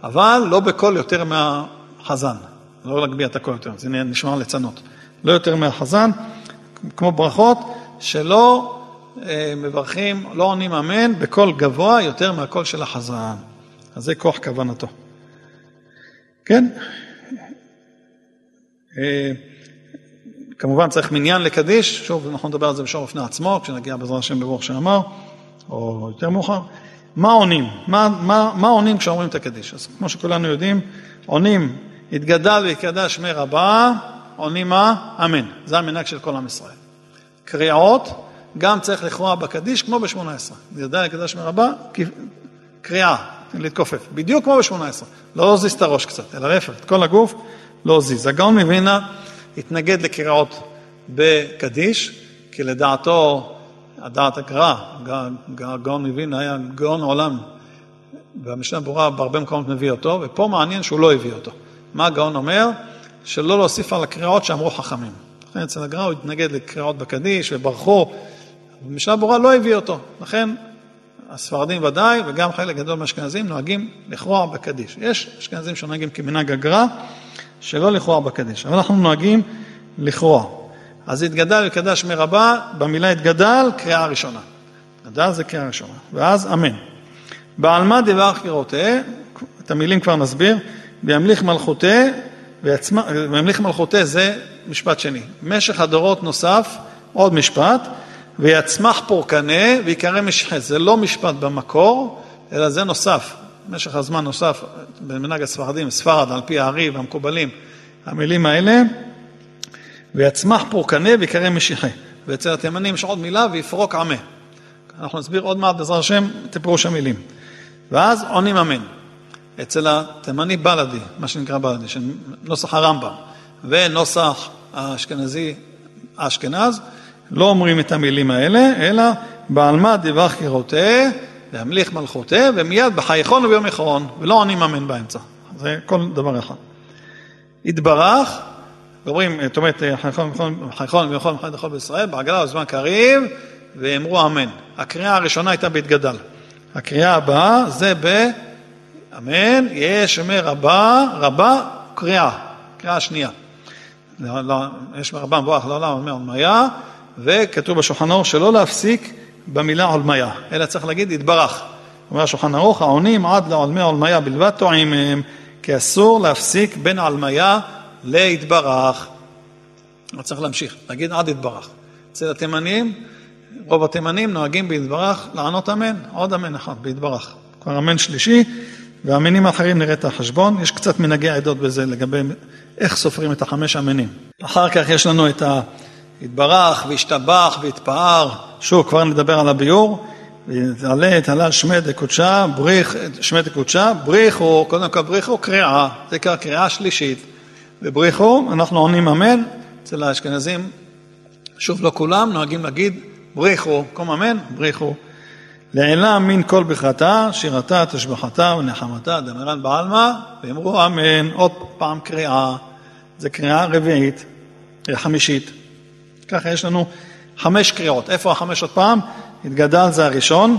אבל לא בקול יותר מהחזן, לא להגביה את הקול יותר, זה נשמע ליצנות, לא יותר מהחזן, כמו ברכות, שלא אה, מברכים, לא עונים אמן בקול גבוה יותר מהקול של החזן. אז זה כוח כוונתו. כן? כמובן צריך מניין לקדיש, שוב, אנחנו נדבר על זה בשור בפני עצמו, כשנגיע בעזרת השם בברוך שאמר, או יותר מאוחר. מה עונים? מה, מה, מה עונים כשאומרים את הקדיש? אז כמו שכולנו יודעים, עונים, יתגדל ויקדש שמי רבה, עונים מה? אמן. זה המנהג של כל עם ישראל. קריאות, גם צריך לכרוע בקדיש כמו ב-18. יתגדל ויקדש שמי רבה, קריאה, להתכופף. בדיוק כמו ב-18. לא להזיז את הראש קצת, אלא להפך, את כל הגוף להזיז. הגאון מווינה התנגד לקריאות בקדיש, כי לדעתו, הדעת הגר"א, הגאון מווינה היה גאון עולם, והמשנה ברורה בהרבה מקומות מביא אותו, ופה מעניין שהוא לא הביא אותו. מה הגאון אומר? שלא להוסיף על הקריאות שאמרו חכמים. לכן אצל הגר"א הוא התנגד לקריאות בקדיש וברחו, ומשנה ברורה לא הביא אותו. לכן הספרדים ודאי, וגם חלק גדול מהאשכנזים נוהגים לכרוע בקדיש. יש אשכנזים שנוהגים כמנהג הגר"א, שלא לכרוע בקדיש, אבל אנחנו נוהגים לכרוע. אז התגדל וקדש מרבה, במילה התגדל, קריאה ראשונה. התגדל זה קריאה ראשונה, ואז אמן. בעלמא דברך כראותה, את המילים כבר נסביר, וימליך מלכותה, וימליך מלכותה זה משפט שני. משך הדורות נוסף, עוד משפט, ויצמח פורקנה ויקרא משחה. זה לא משפט במקור, אלא זה נוסף. משך הזמן נוסף במנהג הספרדים, ספרד, על פי הארי והמקובלים, המילים האלה, ויצמח פורקנה ויקרא משיחה. ואצל התימנים יש עוד מילה, ויפרוק עמה. אנחנו נסביר עוד מעט בעזרת השם את פירוש המילים. ואז עונים אמן. אצל התימני בלדי, מה שנקרא בלדי, של נוסח הרמב"ם, ונוסח האשכנזי, האשכנז, לא אומרים את המילים האלה, אלא בעלמא דבח כראותה, להמליך מלכותה, ומיד בחייכון וביום יחרון, ולא עונים אמן באמצע. זה כל דבר אחד. יתברך, ואומרים, זאת אומרת, חייכון יחרון וחי יכול בישראל, בעגלה בזמן קריב, ואמרו אמן. הקריאה הראשונה הייתה בהתגדל. הקריאה הבאה זה באמן, יש אומר רבה, רבה, קריאה, קריאה שנייה. לא, לא, יש רבה מבורך לעולם, אומר עולמיה, וכתוב בשולחן ערוך שלא להפסיק במילה עולמיה, אלא צריך להגיד יתברך. אומר השולחן ערוך, העונים עד לעולמי עולמיה בלבד טועים מהם, כי אסור להפסיק בין עלמיה להתברך. לא צריך להמשיך, להגיד עד יתברך. אצל התימנים, רוב התימנים נוהגים ביתברך לענות אמן, עוד אמן אחד, ביתברך. כבר אמן שלישי, והמינים האחרים נראה את החשבון. יש קצת מנהגי עדות בזה לגבי איך סופרים את החמש אמינים. אחר כך יש לנו את ה... התברך והשתבח והתפאר, שוב כבר נדבר על הביאור, תעלה את הלל שמי דקודשה, בריך, שמי דקודשה, בריחו, קודם כל בריחו קריאה, זה נקרא קריאה שלישית, ובריחו, אנחנו עונים אמן, אצל האשכנזים, שוב לא כולם, נוהגים להגיד בריחו, קום אמן, בריחו. לעילה מן כל ברכתה, שירתה, תשבחתה ונחמתה, דמרן בעלמא, ואמרו אמן, עוד פעם קריאה, זה קריאה רביעית. חמישית. ככה יש לנו חמש קריאות. איפה החמש עוד פעם? התגדל זה הראשון,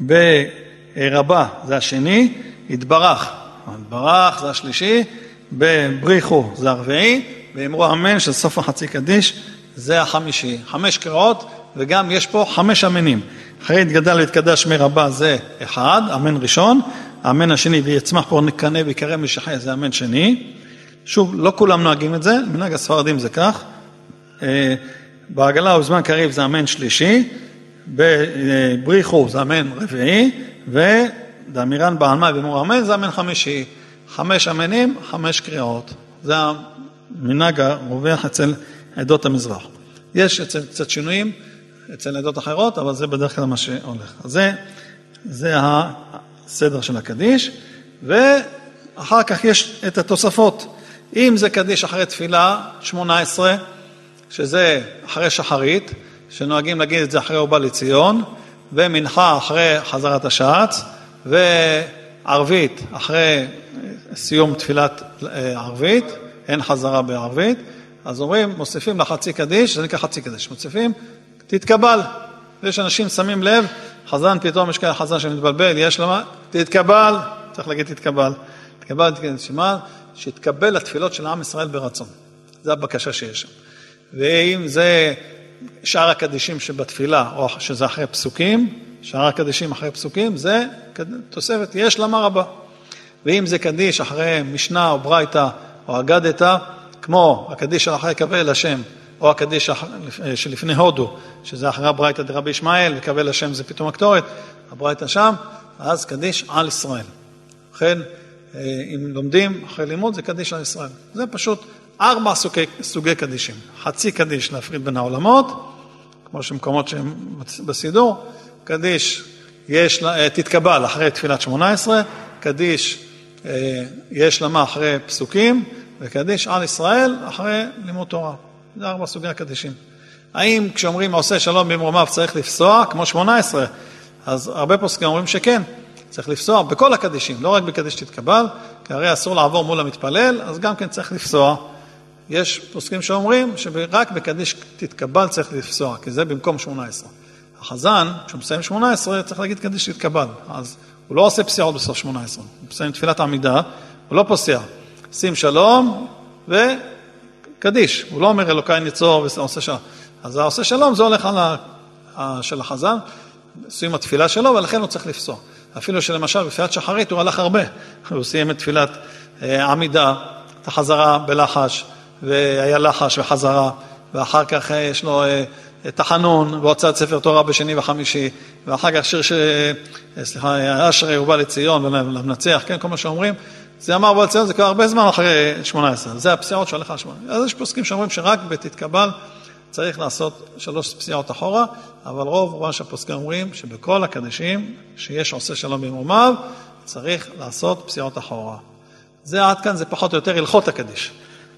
ברבה זה השני, התברך, התברך זה השלישי, בבריחו זה הרביעי, ואמרו אמן של סוף החצי קדיש זה החמישי. חמש קריאות וגם יש פה חמש אמינים. אחרי התגדל והתקדש מרבה זה אחד, אמן ראשון, האמן השני ויצמח פה נקנא ויקרא משחי זה אמן שני. שוב, לא כולם נוהגים את זה, מנהג הספרדים זה כך. אה, בעגלה ובזמן קריב זה אמן שלישי, בבריחו זה אמן רביעי, ודמירן בעלמא ואמרו אמן זה אמן חמישי. חמש אמנים, חמש קריאות. זה המנהג הרווח אצל עדות המזרח. יש אצל קצת שינויים אצל עדות אחרות, אבל זה בדרך כלל מה שהולך. אז זה, זה הסדר של הקדיש, ואחר כך יש את התוספות. אם זה קדיש אחרי תפילה, 18, שזה אחרי שחרית, שנוהגים להגיד את זה אחרי הוא בא לציון, ומנחה אחרי חזרת השעץ, וערבית אחרי סיום תפילת אה, ערבית, אין חזרה בערבית, אז אומרים, מוסיפים לחצי קדיש, זה נקרא חצי קדיש, מוסיפים, תתקבל. יש אנשים שמים לב, חזן פתאום יש כאלה חזן שמתבלבל, יש למה, תתקבל, צריך להגיד תתקבל. תתקבל, תתקבל, שמה? שיתקבל לתפילות של עם ישראל ברצון. זו הבקשה שיש שם. ואם זה שאר הקדישים שבתפילה, או שזה אחרי פסוקים, שאר הקדישים אחרי פסוקים, זה תוספת יש למה רבה. ואם זה קדיש אחרי משנה או ברייתא או אגדתא, כמו הקדיש אחרי קבל השם, או הקדיש שלפני הודו, שזה אחרי הברייתא דרבי ישמעאל, וקבל השם זה פתאום הקטורת, הברייתא שם, אז קדיש על ישראל. לכן, אה, אם לומדים אחרי לימוד, זה קדיש על ישראל. זה פשוט ארבע סוגי, סוגי קדישים. חצי קדיש להפריד בין העולמות, כמו שמקומות שהם בסידור, קדיש יש, אה, תתקבל אחרי תפילת שמונה עשרה, קדיש אה, יש למה אחרי פסוקים, וקדיש על ישראל אחרי לימוד תורה. זה ארבע סוגי הקדישים. האם כשאומרים עושה שלום במרומיו צריך לפסוע, כמו שמונה עשרה, אז הרבה פוסקים אומרים שכן, צריך לפסוע בכל הקדישים, לא רק בקדיש תתקבל, כי הרי אסור לעבור מול המתפלל, אז גם כן צריך לפסוע. יש פוסקים שאומרים שרק בקדיש תתקבל צריך לפסוע, כי זה במקום שמונה עשרה. החזן, כשהוא מסיים שמונה עשרה, צריך להגיד קדיש תתקבל. אז הוא לא עושה פסיעות בסוף שמונה עשרה. הוא מסיים תפילת העמידה, הוא לא פוסע. שים שלום וקדיש. הוא לא אומר אלוקיי ניצור ועושה שלום. אז העושה שלום זה הולך על ה... של החזן, סיום התפילה שלו, ולכן הוא צריך לפסוע. אפילו שלמשל בתפילת שחרית הוא הלך הרבה. הוא סיים את תפילת אה, עמידה, את החזרה בלחש, והיה לחש וחזרה, ואחר כך אה, יש לו אה, תחנון והוצאת ספר תורה בשני וחמישי, ואחר כך שיר ש... סליחה, אשרי ובא לציון ולמנצח, כן, כל מה שאומרים. זה אמר בא לציון, זה כבר הרבה זמן אחרי 18, זה הפסיעות שהולך על 18. אז יש פוסקים שאומרים שרק בתתקבל צריך לעשות שלוש פסיעות אחורה, אבל רוב רובם של הפוסקים אומרים שבכל הקדשים שיש עושה שלום במרומיו, צריך לעשות פסיעות אחורה. זה עד כאן, זה פחות או יותר הלכות הקדיש.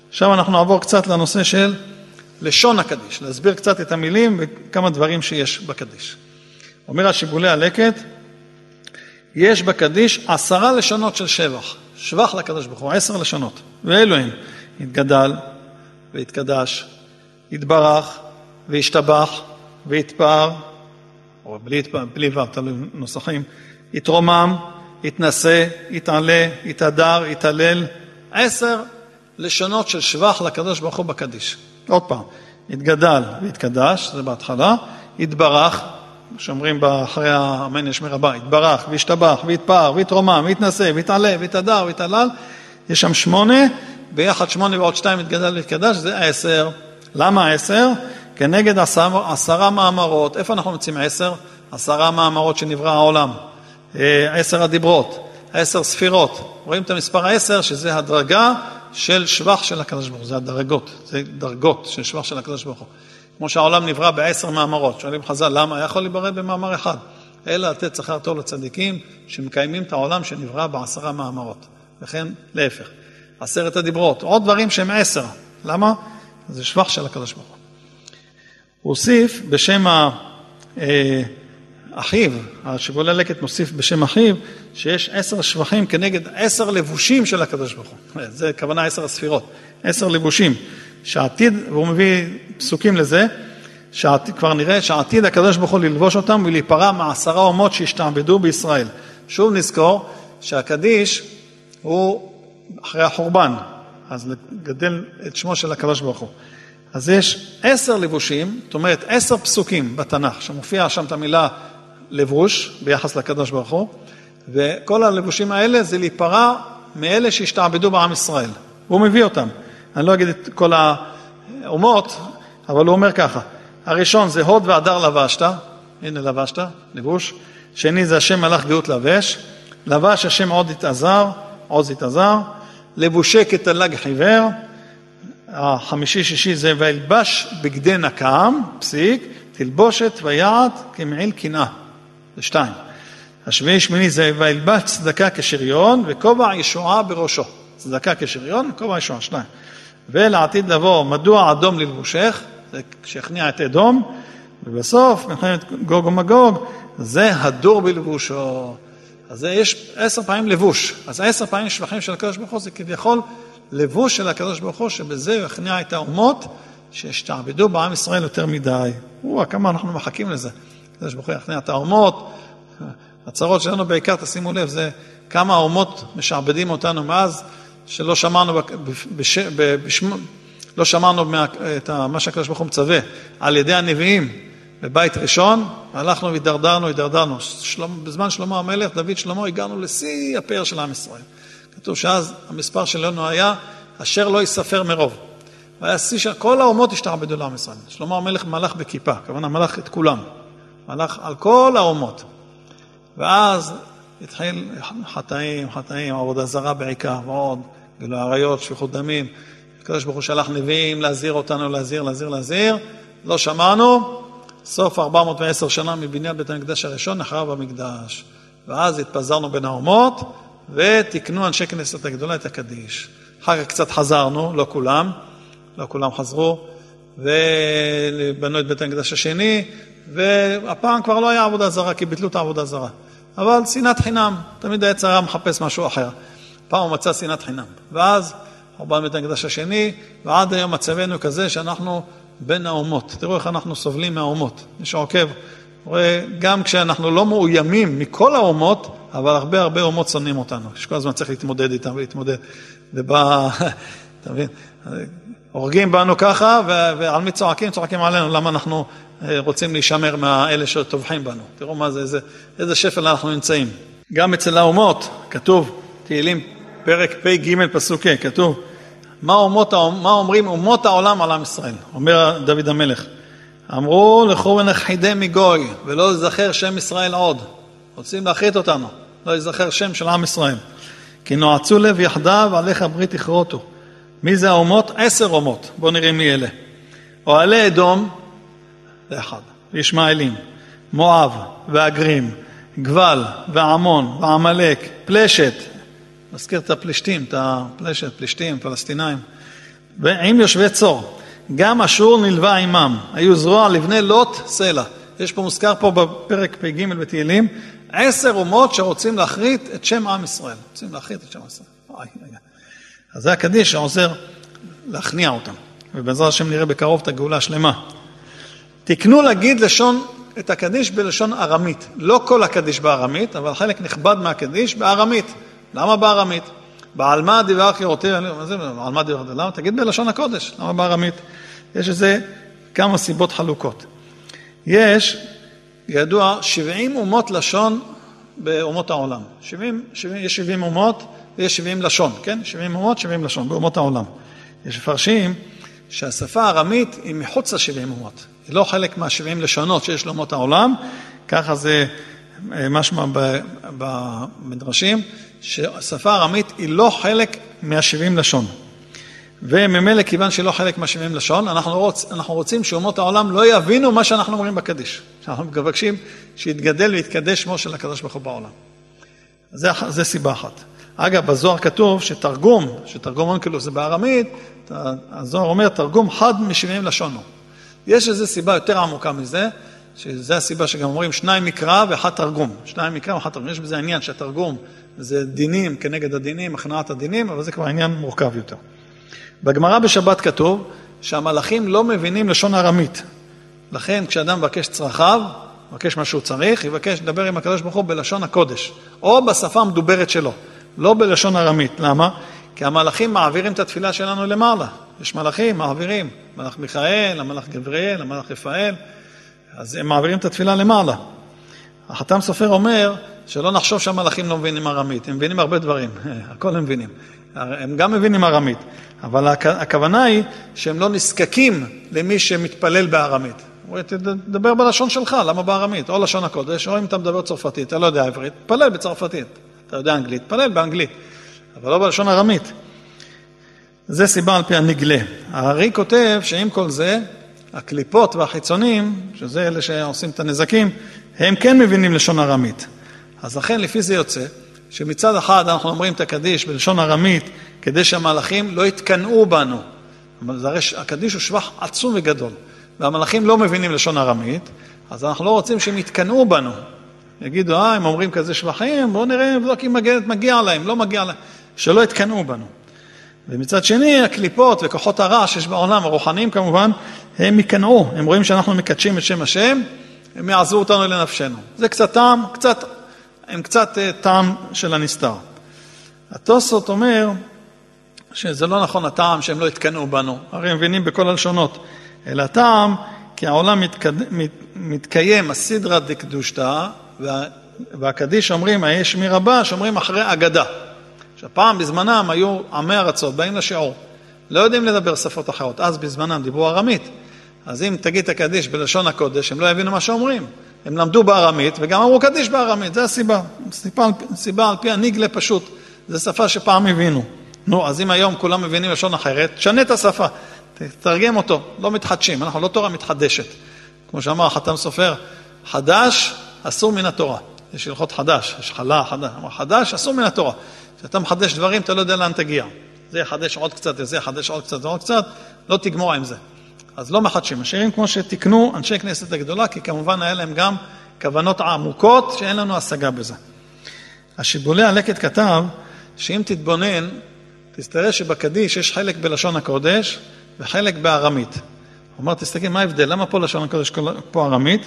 עכשיו אנחנו נעבור קצת לנושא של לשון הקדיש, להסביר קצת את המילים וכמה דברים שיש בקדיש. אומר השיבולי הלקט, יש בקדיש עשרה לשונות של שבח, שבח לקדוש ברוך הוא, עשר לשונות, ואלו הם, התגדל והתקדש, התברך והשתבח והתפאר, או בלי, בלי ו', תלוי נוסחים, התרומם, התנשא, התעלה, התהדר, התהלל, עשר לשונות של שבח לקדוש ברוך הוא בקדיש. עוד פעם, התגדל והתקדש, זה בהתחלה, התברך, שאומרים אחרי האמן יש מרבה, התברך והשתבח והתפאר והתרומם והתנשא והתעלה והתהדר והתעלל, יש שם שמונה, ביחד שמונה ועוד שתיים התגדל והתקדש, זה עשר. למה עשר? כנגד עשר, עשרה מאמרות. איפה אנחנו מוצאים עשר? עשרה מאמרות שנברא העולם. אה, עשר הדיברות, עשר ספירות. רואים את המספר העשר, שזה הדרגה של שבח של הקדוש ברוך הוא, זה הדרגות, זה דרגות של שבח של הקדוש ברוך הוא. כמו שהעולם נברא בעשר מאמרות, שואלים חז"ל, למה יכול להיברא במאמר אחד? אלא לתת שכר טוב לצדיקים שמקיימים את העולם שנברא בעשרה מאמרות. וכן להפך. עשרת הדיברות, עוד דברים שהם עשר. למה? זה שבח של הקדוש ברוך הוא. הוא הוסיף בשם ה... אה, אחיו, השיבולי לקט מוסיף בשם אחיו, שיש עשר שבחים כנגד עשר לבושים של הקדוש ברוך הוא. זה כוונה עשר הספירות, עשר לבושים, שעתיד, והוא מביא פסוקים לזה, שעתיד, כבר נראה שעתיד הקדוש ברוך הוא ללבוש אותם ולהיפרע מעשרה אומות שהשתעבדו בישראל. שוב נזכור שהקדיש הוא אחרי החורבן, אז לגדל את שמו של הקדוש ברוך הוא. אז יש עשר לבושים, זאת אומרת עשר פסוקים בתנ"ך, שמופיע שם את המילה לבוש ביחס לקדוש ברוך הוא, וכל הלבושים האלה זה להיפרע מאלה שהשתעבדו בעם ישראל. והוא מביא אותם. אני לא אגיד את כל האומות, אבל הוא אומר ככה, הראשון זה הוד והדר לבשת, הנה לבשת, לבוש, שני זה השם מלאך גאות לבש, לבש השם עוד התעזר, עוז התעזר, לבושי כתלג חיוור, החמישי-שישי זה וילבש בגדי נקם, פסיק, תלבושת ויעד כמעיל קנאה, זה שתיים. השביעי שמיני זה וילבש צדקה כשריון וכובע ישועה בראשו. צדקה כשריון וכובע ישועה, שניים. ולעתיד לבוא, מדוע אדום ללבושך, זה כשהכניע את אדום, ובסוף, מלחמת גוג ומגוג, זה הדור בלבושו. אז יש עשר פעמים לבוש. אז עשר פעמים שבחים של הקדוש ברוך הוא זה כביכול לבוש של הקדוש ברוך הוא, שבזה הוא יכניע את האומות שהשתעבדו בעם ישראל יותר מדי. וואו, כמה אנחנו מחכים לזה. הקדוש ברוך הוא יכניע את האומות. הצרות שלנו בעיקר, תשימו לב, זה כמה האומות משעבדים אותנו מאז שלא שמענו, בש, בשמ, לא שמענו מה, את מה שהקדוש ברוך הוא מצווה על ידי הנביאים בבית ראשון, הלכנו והידרדרנו, הידרדרנו. שלום, בזמן שלמה המלך, דוד שלמה, הגענו לשיא הפאר של עם ישראל. כתוב שאז המספר שלנו היה אשר לא ייספר מרוב. והיה שיא שכל האומות השתעבדו לעם ישראל. שלמה המלך מלך בכיפה, הכוונה מלך את כולם. מלך על כל האומות. ואז התחיל חטאים, חטאים, עבודה זרה בעיקר, ועוד, גילוי עריות, שפיכות דמים. הקדוש ברוך הוא שלח נביאים להזהיר אותנו, להזהיר, להזהיר, להזהיר. לא שמענו, סוף 410 שנה מבניין בית המקדש הראשון נחרב המקדש. ואז התפזרנו בין האומות, ותיקנו אנשי כנסת הגדולה את הקדיש. אחר כך קצת חזרנו, לא כולם, לא כולם חזרו, ובנו את בית המקדש השני, והפעם כבר לא היה עבודה זרה, כי ביטלו את העבודה זרה. אבל שנאת חינם, תמיד העץ הרע מחפש משהו אחר. פעם הוא מצא שנאת חינם. ואז חורבן בית המקדש השני, ועד היום מצבנו כזה שאנחנו בין האומות. תראו איך אנחנו סובלים מהאומות. מי שעוקב רואה, גם כשאנחנו לא מאוימים מכל האומות, אבל הרבה הרבה אומות שונאים אותנו. שכל הזמן צריך להתמודד איתם ולהתמודד. ובא, אתה מבין? הורגים בנו ככה, ועל מי צועקים? צועקים עלינו, למה אנחנו אה, רוצים להישמר מאלה שטובחים בנו. תראו מה זה, איזה, איזה שפל אנחנו נמצאים. גם אצל האומות, כתוב, תהילים, פרק פ"ג פסוק ה', כתוב, מה, אומות, מה אומרים אומות העולם על עם ישראל? אומר דוד המלך. אמרו לכו ונכחידי מגוי, ולא יזכר שם ישראל עוד. רוצים להחית אותנו, לא יזכר שם של עם ישראל. כי נועצו לב יחדיו, עליך ברית יכרותו. מי זה האומות? עשר אומות. בואו נראה מי אלה. אוהלי אדום, זה אחד. ישמעאלים, מואב והגרים, גבל ועמון ועמלק, פלשת, מזכיר את הפלישתים, את הפלשת, פלישתים, פלסטינאים, ועם יושבי צור. גם אשור נלווה עמם, היו זרוע לבני לוט סלע. יש פה, מוזכר פה בפרק פ"ג בתהילים, עשר אומות שרוצים להכרית את שם עם ישראל. רוצים להכרית את שם ישראל. אוי, אוי. אז זה הקדיש שעוזר להכניע אותם. ובעזרת השם נראה בקרוב את הגאולה השלמה. תקנו להגיד לשון, את הקדיש בלשון ארמית. לא כל הקדיש בארמית, אבל חלק נכבד מהקדיש בארמית. למה בארמית? חירותי, מה זה בעלמא דיבר חירותי? למה? תגיד בלשון הקודש, למה בארמית? יש לזה כמה סיבות חלוקות. יש, ידוע, 70 אומות לשון באומות העולם. 70, 70, יש 70 אומות ויש 70 לשון, כן? 70 אומות, 70 לשון, באומות העולם. יש מפרשים שהשפה הארמית היא מחוץ ל-70 אומות. היא לא חלק מה-70 לשונות שיש לאומות העולם, ככה זה אה, משמע במדרשים, שהשפה הארמית היא לא חלק מה-70 לשון. וממילא, כיוון שהיא לא חלק מה-70 לשון, אנחנו, רוצ, אנחנו רוצים שאומות העולם לא יבינו מה שאנחנו אומרים בקדיש. אנחנו מבקשים שיתגדל ויתקדש שמו של הקדוש ברוך הוא בעולם. זה, זה סיבה אחת. אגב, בזוהר כתוב שתרגום, שתרגום אונקלוס זה בארמית, הזוהר אומר תרגום חד משבעים לשונו. יש איזו סיבה יותר עמוקה מזה, שזו הסיבה שגם אומרים שניים מקרא ואחד תרגום. שניים מקרא ואחד תרגום. יש בזה עניין שהתרגום זה דינים כנגד הדינים, הכנעת הדינים, אבל זה כבר עניין מורכב יותר. בגמרא בשבת כתוב שהמלאכים לא מבינים לשון ארמית. לכן כשאדם מבקש צרכיו, מבקש מה שהוא צריך, יבקש לדבר עם הקדוש ברוך הוא בלשון הקודש, או בשפה המדוברת שלו, לא בלשון ארמית. למה? כי המלאכים מעבירים את התפילה שלנו למעלה. יש מלאכים, מעבירים. מלאך מיכאל, המלאך גבריאל, המלאך רפאל, אז הם מעבירים את התפילה למעלה. החתם סופר אומר שלא נחשוב שהמלאכים לא מבינים ארמית, הם מבינים הרבה דברים, הכל הם מבינים. הם גם מבינים ארמית, אבל הכוונה היא שהם לא נזקקים למי שמתפלל בארמית. הוא תדבר בלשון שלך, למה בארמית? או לשון הקודש, או אם אתה מדבר צרפתית, אתה לא יודע עברית, תפלל בצרפתית. אתה יודע אנגלית, תפלל באנגלית, אבל לא בלשון ארמית. זה סיבה על פי הנגלה. הארי כותב שעם כל זה, הקליפות והחיצונים, שזה אלה שעושים את הנזקים, הם כן מבינים לשון ארמית. אז לכן לפי זה יוצא שמצד אחד אנחנו אומרים את הקדיש בלשון ארמית כדי שהמלאכים לא יתקנאו בנו. הרי הקדיש הוא שבח עצום וגדול, והמלאכים לא מבינים לשון ארמית, אז אנחנו לא רוצים שהם יתקנאו בנו. יגידו, אה, הם אומרים כזה שבחים, בואו נראה, נבדוק אם מגיע להם, לא מגיע להם, שלא יתקנאו בנו. ומצד שני, הקליפות וכוחות הרע שיש בעולם, הרוחניים כמובן, הם יקנאו, הם רואים שאנחנו מקדשים את שם השם, הם יעזרו אותנו לנפשנו. זה קצת טעם, קצת, הם קצת אה, טעם של הנסתר. התוספות אומר שזה לא נכון הטעם שהם לא יתקנאו בנו, הרי הם מבינים בכל הלשונות, אלא הטעם כי העולם מתקד... מת... מתקיים הסדרה דקדושתא. והקדיש אומרים, היש מי רבה, שאומרים אחרי אגדה. עכשיו, פעם בזמנם היו עמי ארצות, באים לשיעור, לא יודעים לדבר שפות אחרות, אז בזמנם דיברו ארמית. אז אם תגיד את הקדיש בלשון הקודש, הם לא יבינו מה שאומרים. הם למדו בארמית וגם אמרו קדיש בארמית, זה הסיבה. סיבה, סיבה על פי הניגלה פשוט, זו שפה שפעם הבינו. נו, אז אם היום כולם מבינים לשון אחרת, תשנה את השפה, תתרגם אותו, לא מתחדשים, אנחנו לא תורה מתחדשת. כמו שאמר החתם סופר, חדש אסור מן התורה. יש הלכות חדש, יש חלה, חדש, חדש אסור מן התורה. כשאתה מחדש דברים, אתה לא יודע לאן תגיע. זה יחדש עוד קצת, זה יחדש עוד קצת ועוד קצת, לא תגמור עם זה. אז לא מחדשים, משאירים כמו שתיקנו אנשי כנסת הגדולה, כי כמובן היה להם גם כוונות עמוקות שאין לנו השגה בזה. השיבולי הלקט כתב שאם תתבונן, תסתראה שבקדיש יש חלק בלשון הקודש וחלק בארמית. הוא אמר, תסתכל, מה ההבדל? למה פה לשון הקודש, פה ארמית?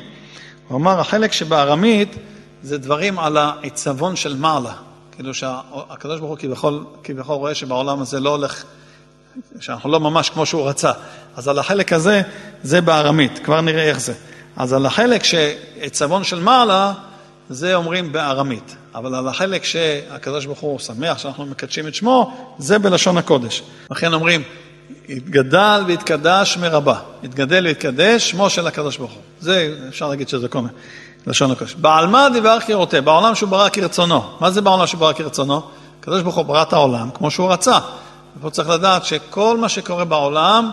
הוא אמר, החלק שבארמית זה דברים על העיצבון של מעלה. כאילו שהקדוש ברוך הוא כביכול, כביכול רואה שבעולם הזה לא הולך, שאנחנו לא ממש כמו שהוא רצה. אז על החלק הזה, זה בארמית, כבר נראה איך זה. אז על החלק שעצבון של מעלה, זה אומרים בארמית. אבל על החלק שהקדוש ברוך הוא שמח שאנחנו מקדשים את שמו, זה בלשון הקודש. לכן אומרים, התגדל והתקדש מרבה. התגדל והתקדש, שמו של הקדוש ברוך הוא. זה, אפשר להגיד שזה כל מיני. לשון הקודש. בעל מה דיבר כראותה? בעולם שהוא ברא כרצונו. מה זה בעולם שהוא ברא כרצונו? הקדוש ברוך הוא ברא את העולם כמו שהוא רצה. ופה צריך לדעת שכל מה שקורה בעולם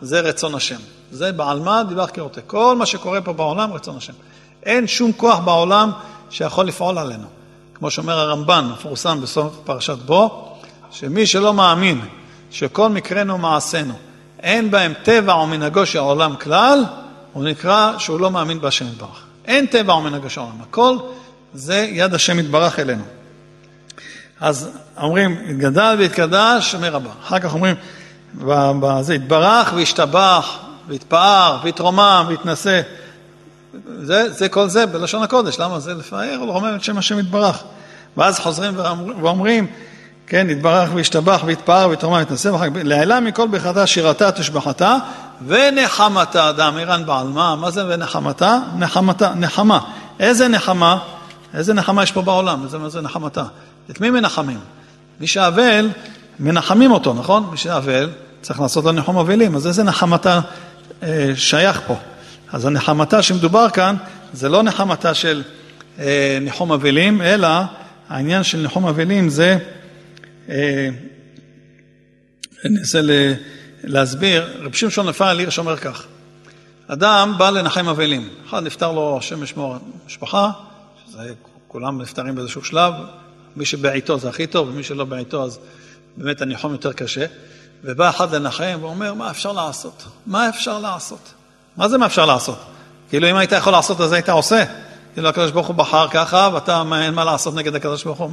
זה רצון השם. זה בעל מה דיבר כראותה. כל מה שקורה פה בעולם רצון השם. אין שום כוח בעולם שיכול לפעול עלינו. כמו שאומר הרמב"ן, מפורסם בסוף פרשת בו, שמי שלא מאמין שכל מקרנו מעשינו אין בהם טבע או מנהגו של העולם כלל, הוא נקרא שהוא לא מאמין בהשם יתברך. אין טבע ומנהג השעון, הכל זה יד השם יתברך אלינו. אז אומרים, התגדל והתקדש מרבה. אחר כך אומרים, זה התברך והשתבח, והתפאר, והתרומם, והתנשא. זה, זה כל זה בלשון הקודש, למה? זה לפאר ולרומם את שם השם יתברך. ואז חוזרים ואומרים, כן, התברך והשתבח והתפאר והתרומם והתנשא, לעילה מכל ברכתה שירתה תשבחתה ונחמתה, דאמירן בעל מה, זה ונחמתה? נחמתה, נחמה. איזה נחמה? איזה נחמה יש פה בעולם? איזה, מה זה נחמתה? את מי מנחמים? מי שאבל, מנחמים אותו, נכון? מי שאבל, צריך לעשות לו ניחום אבלים, אז איזה נחמתה אה, שייך פה? אז הנחמתה שמדובר כאן, זה לא נחמתה של אה, ניחום אבלים, אלא העניין של ניחום אבלים זה, אני אנסה להסביר, רב שמשון לפעל הירש אומר כך, אדם בא לנחם אבלים, אחד נפטר לו השם ישמור משפחה, שזה כולם נפטרים באיזשהו שלב, מי שבעיתו זה הכי טוב, ומי שלא בעיתו אז באמת הניחום יותר קשה, ובא אחד לנחם ואומר, מה אפשר לעשות? מה אפשר לעשות? מה זה מה אפשר לעשות? כאילו אם היית יכול לעשות אז היית עושה. כאילו הקדוש ברוך הוא בחר ככה, ואתה אין מה לעשות נגד הקדוש ברוך הוא.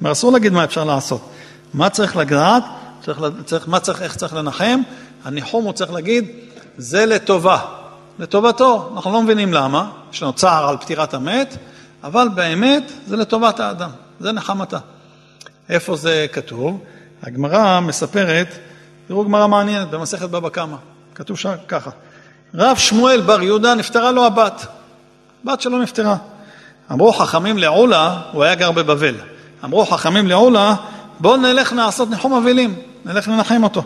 אומר, אסור להגיד מה אפשר לעשות. מה צריך לדעת? צריך, צריך, מה צריך, איך צריך לנחם? הניחום הוא צריך להגיד, זה לטובה, לטובתו. אנחנו לא מבינים למה, יש לנו צער על פטירת המת, אבל באמת זה לטובת האדם, זה נחמתה. איפה זה כתוב? הגמרא מספרת, תראו גמרא מעניינת במסכת בבא קמא, כתוב שם ככה, רב שמואל בר יהודה נפטרה לו הבת, בת שלו נפטרה. אמרו חכמים לעולה, הוא היה גר בבבל, אמרו חכמים לעולה, בואו נלך לעשות ניחום אבלים, נלך לנחם אותו.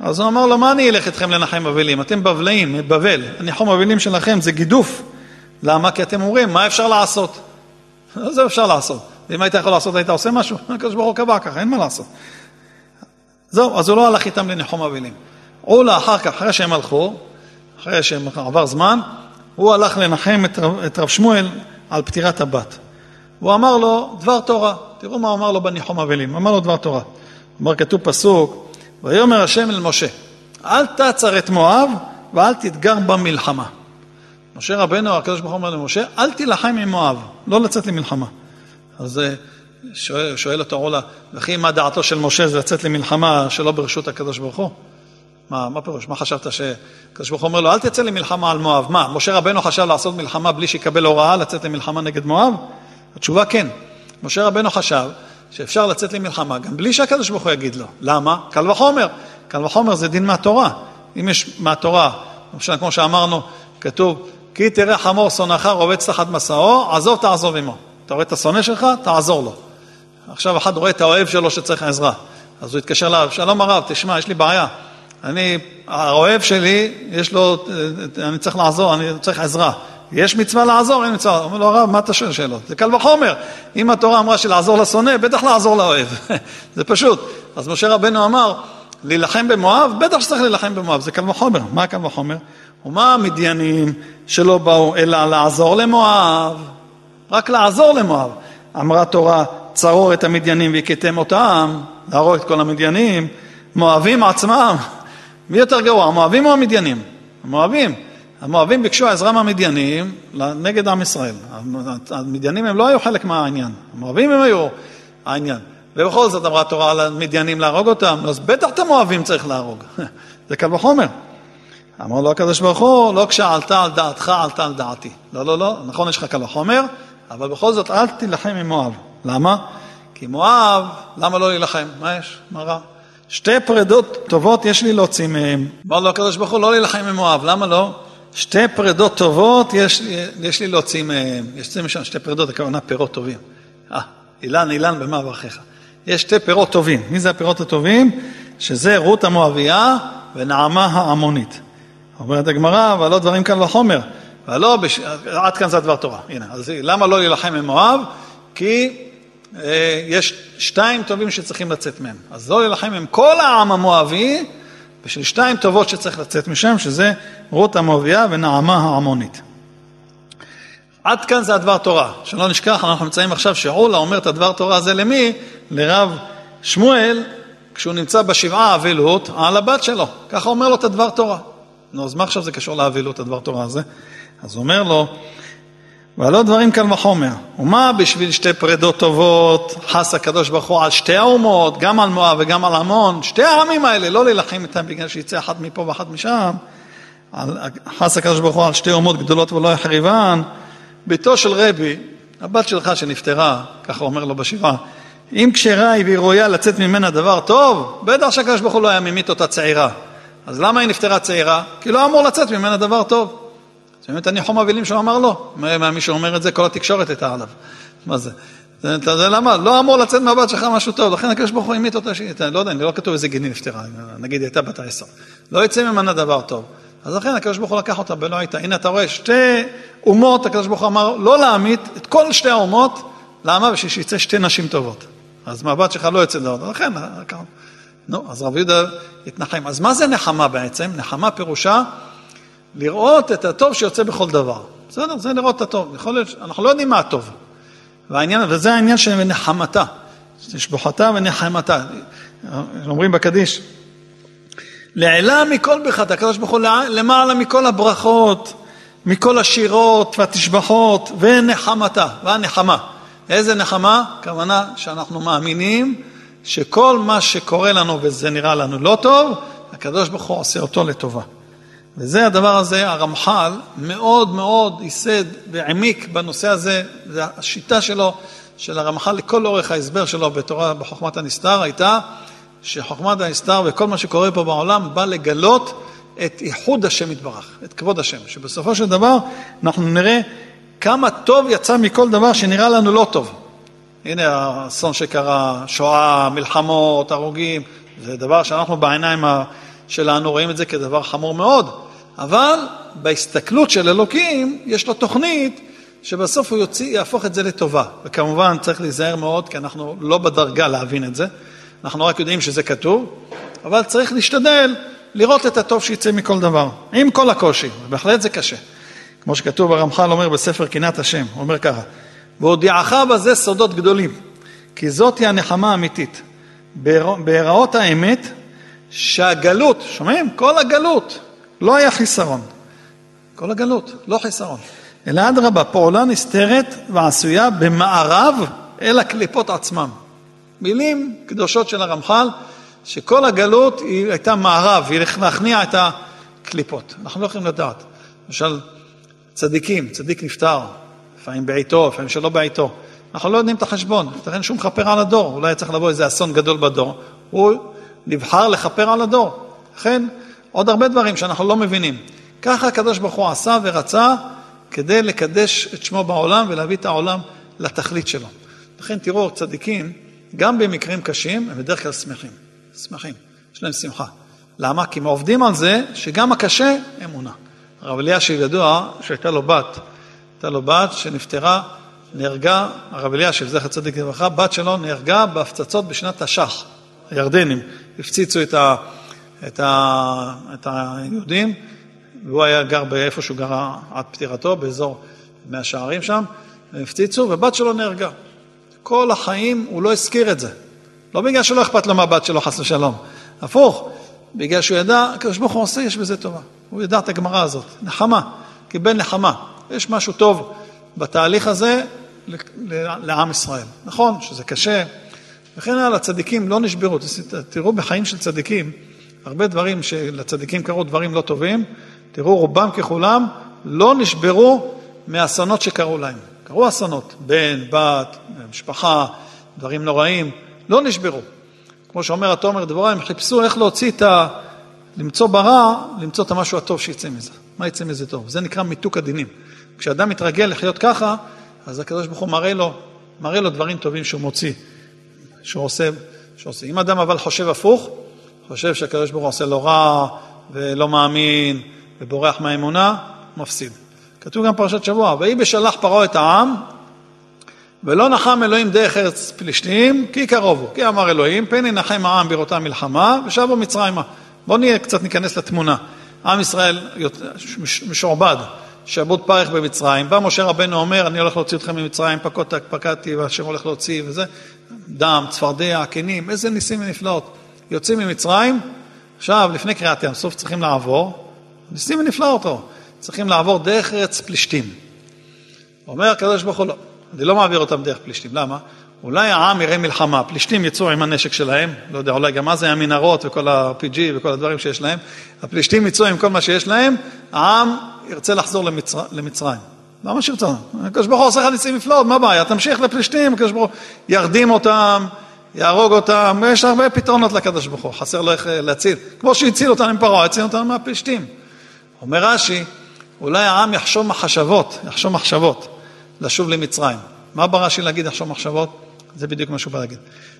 אז הוא אמר לו, מה אני אלך איתכם לנחם אבלים? אתם בבלאים, מבבל, הניחום אבלים שלכם זה גידוף. למה? כי אתם אומרים, מה אפשר לעשות? זה אפשר לעשות. ואם היית יכול לעשות, היית עושה משהו? הקדוש ברוך הוא קבע ככה, אין מה לעשות. זהו, אז הוא לא הלך איתם לניחום אבלים. עולה אחר כך, אחרי שהם הלכו, אחרי שעבר זמן, הוא הלך לנחם את רב שמואל על פטירת הבת. הוא אמר לו דבר תורה, תראו מה אמר לו בניחום אבלים, אמר לו דבר תורה. אמר כתוב פסוק, ויאמר השם אל משה, אל תצר את מואב ואל תתגר במלחמה. משה רבנו, הקדוש ברוך הוא אומר למשה, אל תילחם עם מואב, לא לצאת למלחמה. אז אה, שואל, שואל אותו עולה, וכי מה דעתו של משה זה לצאת למלחמה שלא ברשות הקדוש ברוך הוא? מה, מה פירוש? מה חשבת שהקדוש ברוך הוא אומר לו, אל תצא למלחמה על מואב. מה, משה רבנו חשב לעשות מלחמה בלי שיקבל הוראה לצאת למלחמה נגד מואב? התשובה כן. משה רבנו חשב שאפשר לצאת למלחמה גם בלי שהקדוש ברוך הוא יגיד לו. למה? קל וחומר. קל וחומר זה דין מהתורה. אם יש מהתורה, למשל כמו שאמרנו, כתוב, כי תראה חמור שונאך רובץ תחת מסעו, עזוב תעזוב עמו. אתה רואה את השונא שלך, תעזור לו. עכשיו אחד רואה את האוהב שלו שצריך עזרה. אז הוא התקשר לרב, שלום הרב, תשמע, יש לי בעיה. אני, האוהב שלי, יש לו, אני צריך לעזור, אני צריך עזרה. יש מצווה לעזור, אין מצווה. אומר לו הרב, מה אתה שואל שאלות? זה קל וחומר. אם התורה אמרה שלעזור לשונא, בטח לעזור לאוהב. זה פשוט. אז משה רבנו אמר, להילחם במואב? בטח שצריך להילחם במואב, זה קל וחומר. מה קל וחומר? ומה המדיינים שלא באו אלא לעזור למואב? רק לעזור למואב. אמרה תורה, צרור את המדיינים והכיתם אותם, להרוג את כל המדיינים. מואבים עצמם, מי יותר גרוע, המואבים או המדיינים? המואבים. המואבים ביקשו עזרה מהמדיינים נגד עם ישראל. המדיינים הם לא היו חלק מהעניין, המואבים הם היו העניין. ובכל זאת אמרה התורה על המדיינים להרוג אותם, אז בטח את המואבים צריך להרוג. זה קל וחומר. אמר לו הקדוש ברוך הוא, לא כשעלתה על דעתך, עלתה על דעתי. לא, לא, לא, נכון, יש לך קל וחומר, אבל בכל זאת אל תילחם עם מואב. למה? כי מואב, למה לא להילחם? מה יש? מה רע? שתי פרדות טובות יש לי להוציא מהם. אמר לו הקדוש ברוך הוא לא להילחם עם מואב, למה לא? שתי פרדות טובות יש, יש לי להוציא מהם. יש משם שתי פרדות, הכוונה פירות טובים. אה, אילן אילן במה אברכך. יש שתי פירות טובים. מי זה הפירות הטובים? שזה רות המואבייה ונעמה העמונית. אומרת הגמרא, אבל לא דברים קל וחומר. ולא, בש... עד כאן זה הדבר תורה. הנה, אז למה לא להילחם עם מואב? כי אה, יש שתיים טובים שצריכים לצאת מהם. אז לא להילחם עם כל העם המואבי, בשביל שתיים טובות שצריך לצאת משם, שזה רות המואביה ונעמה העמונית. עד כאן זה הדבר תורה. שלא נשכח, אנחנו נמצאים עכשיו שעולה אומר את הדבר תורה הזה למי? לרב שמואל, כשהוא נמצא בשבעה אבילות, על הבת שלו. ככה אומר לו את הדבר תורה. נו, אז מה עכשיו זה קשור לאבילות, הדבר תורה הזה? אז אומר לו, והלא דברים קל וחומר. ומה בשביל שתי פרדות טובות חס הקדוש ברוך הוא על שתי האומות, גם על מואב וגם על עמון, שתי העמים האלה, לא להילחם איתם בגלל שיצא אחת מפה ואחת משם. חס הקדוש ברוך הוא על שתי אומות גדולות ולא יחריבן. ביתו של רבי, הבת שלך שנפטרה, ככה אומר לו בשבעה, אם כשרה היא והיא ראויה לצאת ממנה דבר טוב, בטח שהקדוש ברוך הוא לא היה ממית אותה צעירה. אז למה היא נפטרה צעירה? כי לא אמור לצאת ממנה דבר טוב. זה באמת הניחום אבלים שהוא אמר. מה, מי שאומר את זה, כל התקשורת הייתה עליו. מה זה? אתה יודע למה? לא אמור לצאת מהבת שלך משהו טוב, לכן הקדוש ברוך הוא המית אותה, שהיא, לא יודע, אני לא כתוב איזה גיני נפטרה, נגיד היא הייתה בת העשר. לא יצא ממנה דבר טוב. אז לכן הקדוש ברוך הוא לקח אותה ולא הייתה. הנה אתה רואה, שתי אומות, הקדוש ברוך הוא אמר לא להמית את כל שתי האומות, למה? בשביל שיצא שתי נשים טובות. אז מהבת שלך לא יוצא דבר, לכן, נו, אז רב יהודה התנחם. אז מה זה נחמה בעצם? נחמה פירושה לראות את הטוב שיוצא בכל דבר. בסדר, זה לראות את הטוב. יכול להיות, אנחנו לא יודעים מה הטוב. והעניין, וזה העניין של נחמתה. תשבחתה ונחמתה. אומרים בקדיש, לעילה מכל ברכת, הקדוש ברוך הוא למעלה מכל הברכות, מכל השירות והתשבחות, ונחמתה, והנחמה. איזה נחמה? הכוונה שאנחנו מאמינים שכל מה שקורה לנו וזה נראה לנו לא טוב, הקדוש ברוך הוא עושה אותו לטובה. וזה הדבר הזה, הרמח"ל מאוד מאוד ייסד והעמיק בנושא הזה, זה השיטה שלו, של הרמח"ל לכל אורך ההסבר שלו בתורה, בחוכמת הנסתר, הייתה שחוכמת הנסתר וכל מה שקורה פה בעולם בא לגלות את איחוד השם יתברך, את כבוד השם, שבסופו של דבר אנחנו נראה כמה טוב יצא מכל דבר שנראה לנו לא טוב. הנה האסון שקרה, שואה, מלחמות, הרוגים, זה דבר שאנחנו בעיניים שלנו רואים את זה כדבר חמור מאוד, אבל בהסתכלות של אלוקים יש לו תוכנית שבסוף הוא יוציא, יהפוך את זה לטובה. וכמובן צריך להיזהר מאוד כי אנחנו לא בדרגה להבין את זה, אנחנו רק יודעים שזה כתוב, אבל צריך להשתדל לראות את הטוב שיצא מכל דבר, עם כל הקושי, ובהחלט זה קשה. כמו שכתוב, הרמח"ל אומר בספר קנאת השם, הוא אומר ככה, והודיעך בזה סודות גדולים, כי זאתי הנחמה האמיתית. בהיראות האמת, שהגלות, שומעים? כל הגלות, לא היה חיסרון. כל הגלות, לא חיסרון. אלא אדרבה, פעולה נסתרת ועשויה במערב אל הקליפות עצמם. מילים קדושות של הרמח"ל, שכל הגלות היא הייתה מערב, היא להכניע את הקליפות. אנחנו לא יכולים לדעת. למשל, צדיקים, צדיק נפטר, לפעמים בעיתו, לפעמים שלא בעיתו. אנחנו לא יודעים את החשבון, אין שום מכפר על הדור, אולי צריך לבוא איזה אסון גדול בדור. הוא נבחר לכפר על הדור. לכן, עוד הרבה דברים שאנחנו לא מבינים. ככה הקדוש ברוך הוא עשה ורצה כדי לקדש את שמו בעולם ולהביא את העולם לתכלית שלו. לכן תראו, צדיקים, גם במקרים קשים, הם בדרך כלל שמחים. שמחים, יש להם שמחה. למה? כי הם עובדים על זה שגם הקשה אמונה. הרב אלישיב ידוע שהייתה לו בת, הייתה לו בת שנפטרה, נהרגה, הרב אלישיב, זכר צדיק לברכה, בת שלו נהרגה בהפצצות בשנת תש"ח, הירדנים, הפציצו את, ה, את, ה, את היהודים, והוא היה גר באיפה שהוא גר עד פטירתו, באזור מאה שערים שם, הפציצו, ובת שלו נהרגה. כל החיים הוא לא הזכיר את זה. לא בגלל שלא אכפת לו מהבת שלו, חס ושלום. הפוך, בגלל שהוא ידע, הקדוש ברוך הוא עושה, יש בזה טובה. הוא ידע את הגמרא הזאת, נחמה, קיבל נחמה. יש משהו טוב בתהליך הזה לעם ישראל. נכון שזה קשה, וכן הלאה, צדיקים לא נשברו. תראו בחיים של צדיקים, הרבה דברים שלצדיקים קרו דברים לא טובים, תראו רובם ככולם לא נשברו מאסונות שקרו להם. קרו אסונות, בן, בת, משפחה, דברים נוראים, לא נשברו. כמו שאומר התומר דבורה, הם חיפשו איך להוציא את ה... למצוא ברע, למצוא את המשהו הטוב שיצא מזה. מה יצא מזה טוב? זה נקרא מיתוק הדינים. כשאדם מתרגל לחיות ככה, אז הקדוש ברוך הוא מראה לו, מראה לו דברים טובים שהוא מוציא, שהוא עושה, שהוא עושה. אם אדם אבל חושב הפוך, חושב שהקדוש ברוך הוא עושה לו רע, ולא מאמין, ובורח מהאמונה, מפסיד. כתוב גם פרשת שבוע, ויהי בשלח פרעה את העם, ולא נחם אלוהים דרך ארץ פלישתים, כי קרוב הוא. כי אמר אלוהים, פן ינחם העם בראותה מלחמה, ושבו מצרימה. בואו נהיה קצת ניכנס לתמונה. עם ישראל משועבד, שעבוד פרך במצרים. בא משה רבנו אומר, אני הולך להוציא אתכם ממצרים, פקוד פקדתי, והשם הולך להוציא, וזה. דם, צפרדע, כנים, איזה ניסים ונפלאות. יוצאים ממצרים, עכשיו, לפני קריאת ים סוף צריכים לעבור, ניסים ונפלאות, צריכים לעבור דרך ארץ פלישתים. אומר הקדוש ברוך הוא, לא, אני לא מעביר אותם דרך פלישתים, למה? אולי העם יראה מלחמה, פלישתים יצאו עם הנשק שלהם, לא יודע, אולי גם אז היה מנהרות וכל ה-PG וכל הדברים שיש להם, הפלישתים יצאו עם כל מה שיש להם, העם ירצה לחזור למצר... למצרים. למה שירצה? הקדוש ברוך הוא עושה לך ניסים נפלאות, מה הבעיה? תמשיך לפלישתים, הקדוש ברוך הוא ירדים אותם, יהרוג אותם, יש הרבה פתרונות לקדוש ברוך הוא, חסר לו איך להציל. כמו שהציל אותם עם פרעה, הציל אותם מהפלישתים. אומר רש"י, אולי העם יחשוב מחשבות, יחשוב מחשבות, לשוב למצרים. מה בא רש"י להגיד יחשוב מחשבות? זה בדיוק מה שהוא בא להגיד.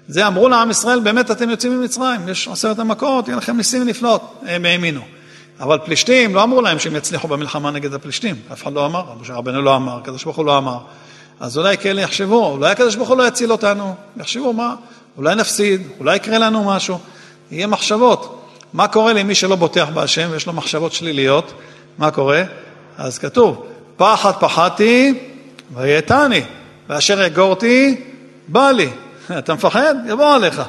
זה אמרו לעם ישראל, באמת אתם יוצאים ממצרים, יש עשרת המכות, יהיה לכם ניסים נפלאות, הם האמינו. אבל פלישתים, לא אמרו להם שהם יצליחו במלחמה נגד הפלישתים, אף אחד לא אמר, רבנו לא אמר, הקדוש ברוך הוא לא אמר. אז אולי כאלה יחשבו, אולי הקדוש ברוך הוא לא יציל אותנו, יחשבו מה, אולי נפסיד, אולי יקרה לנו משהו, יהיה מחשבות. מה קורה למי שלא בוטח בהשם ויש לו מחשבות שליליות? מה קורה? אז כתוב, פחד פחדתי ויתני, ואשר יגורתי בא לי. אתה מפחד? יבוא עליך.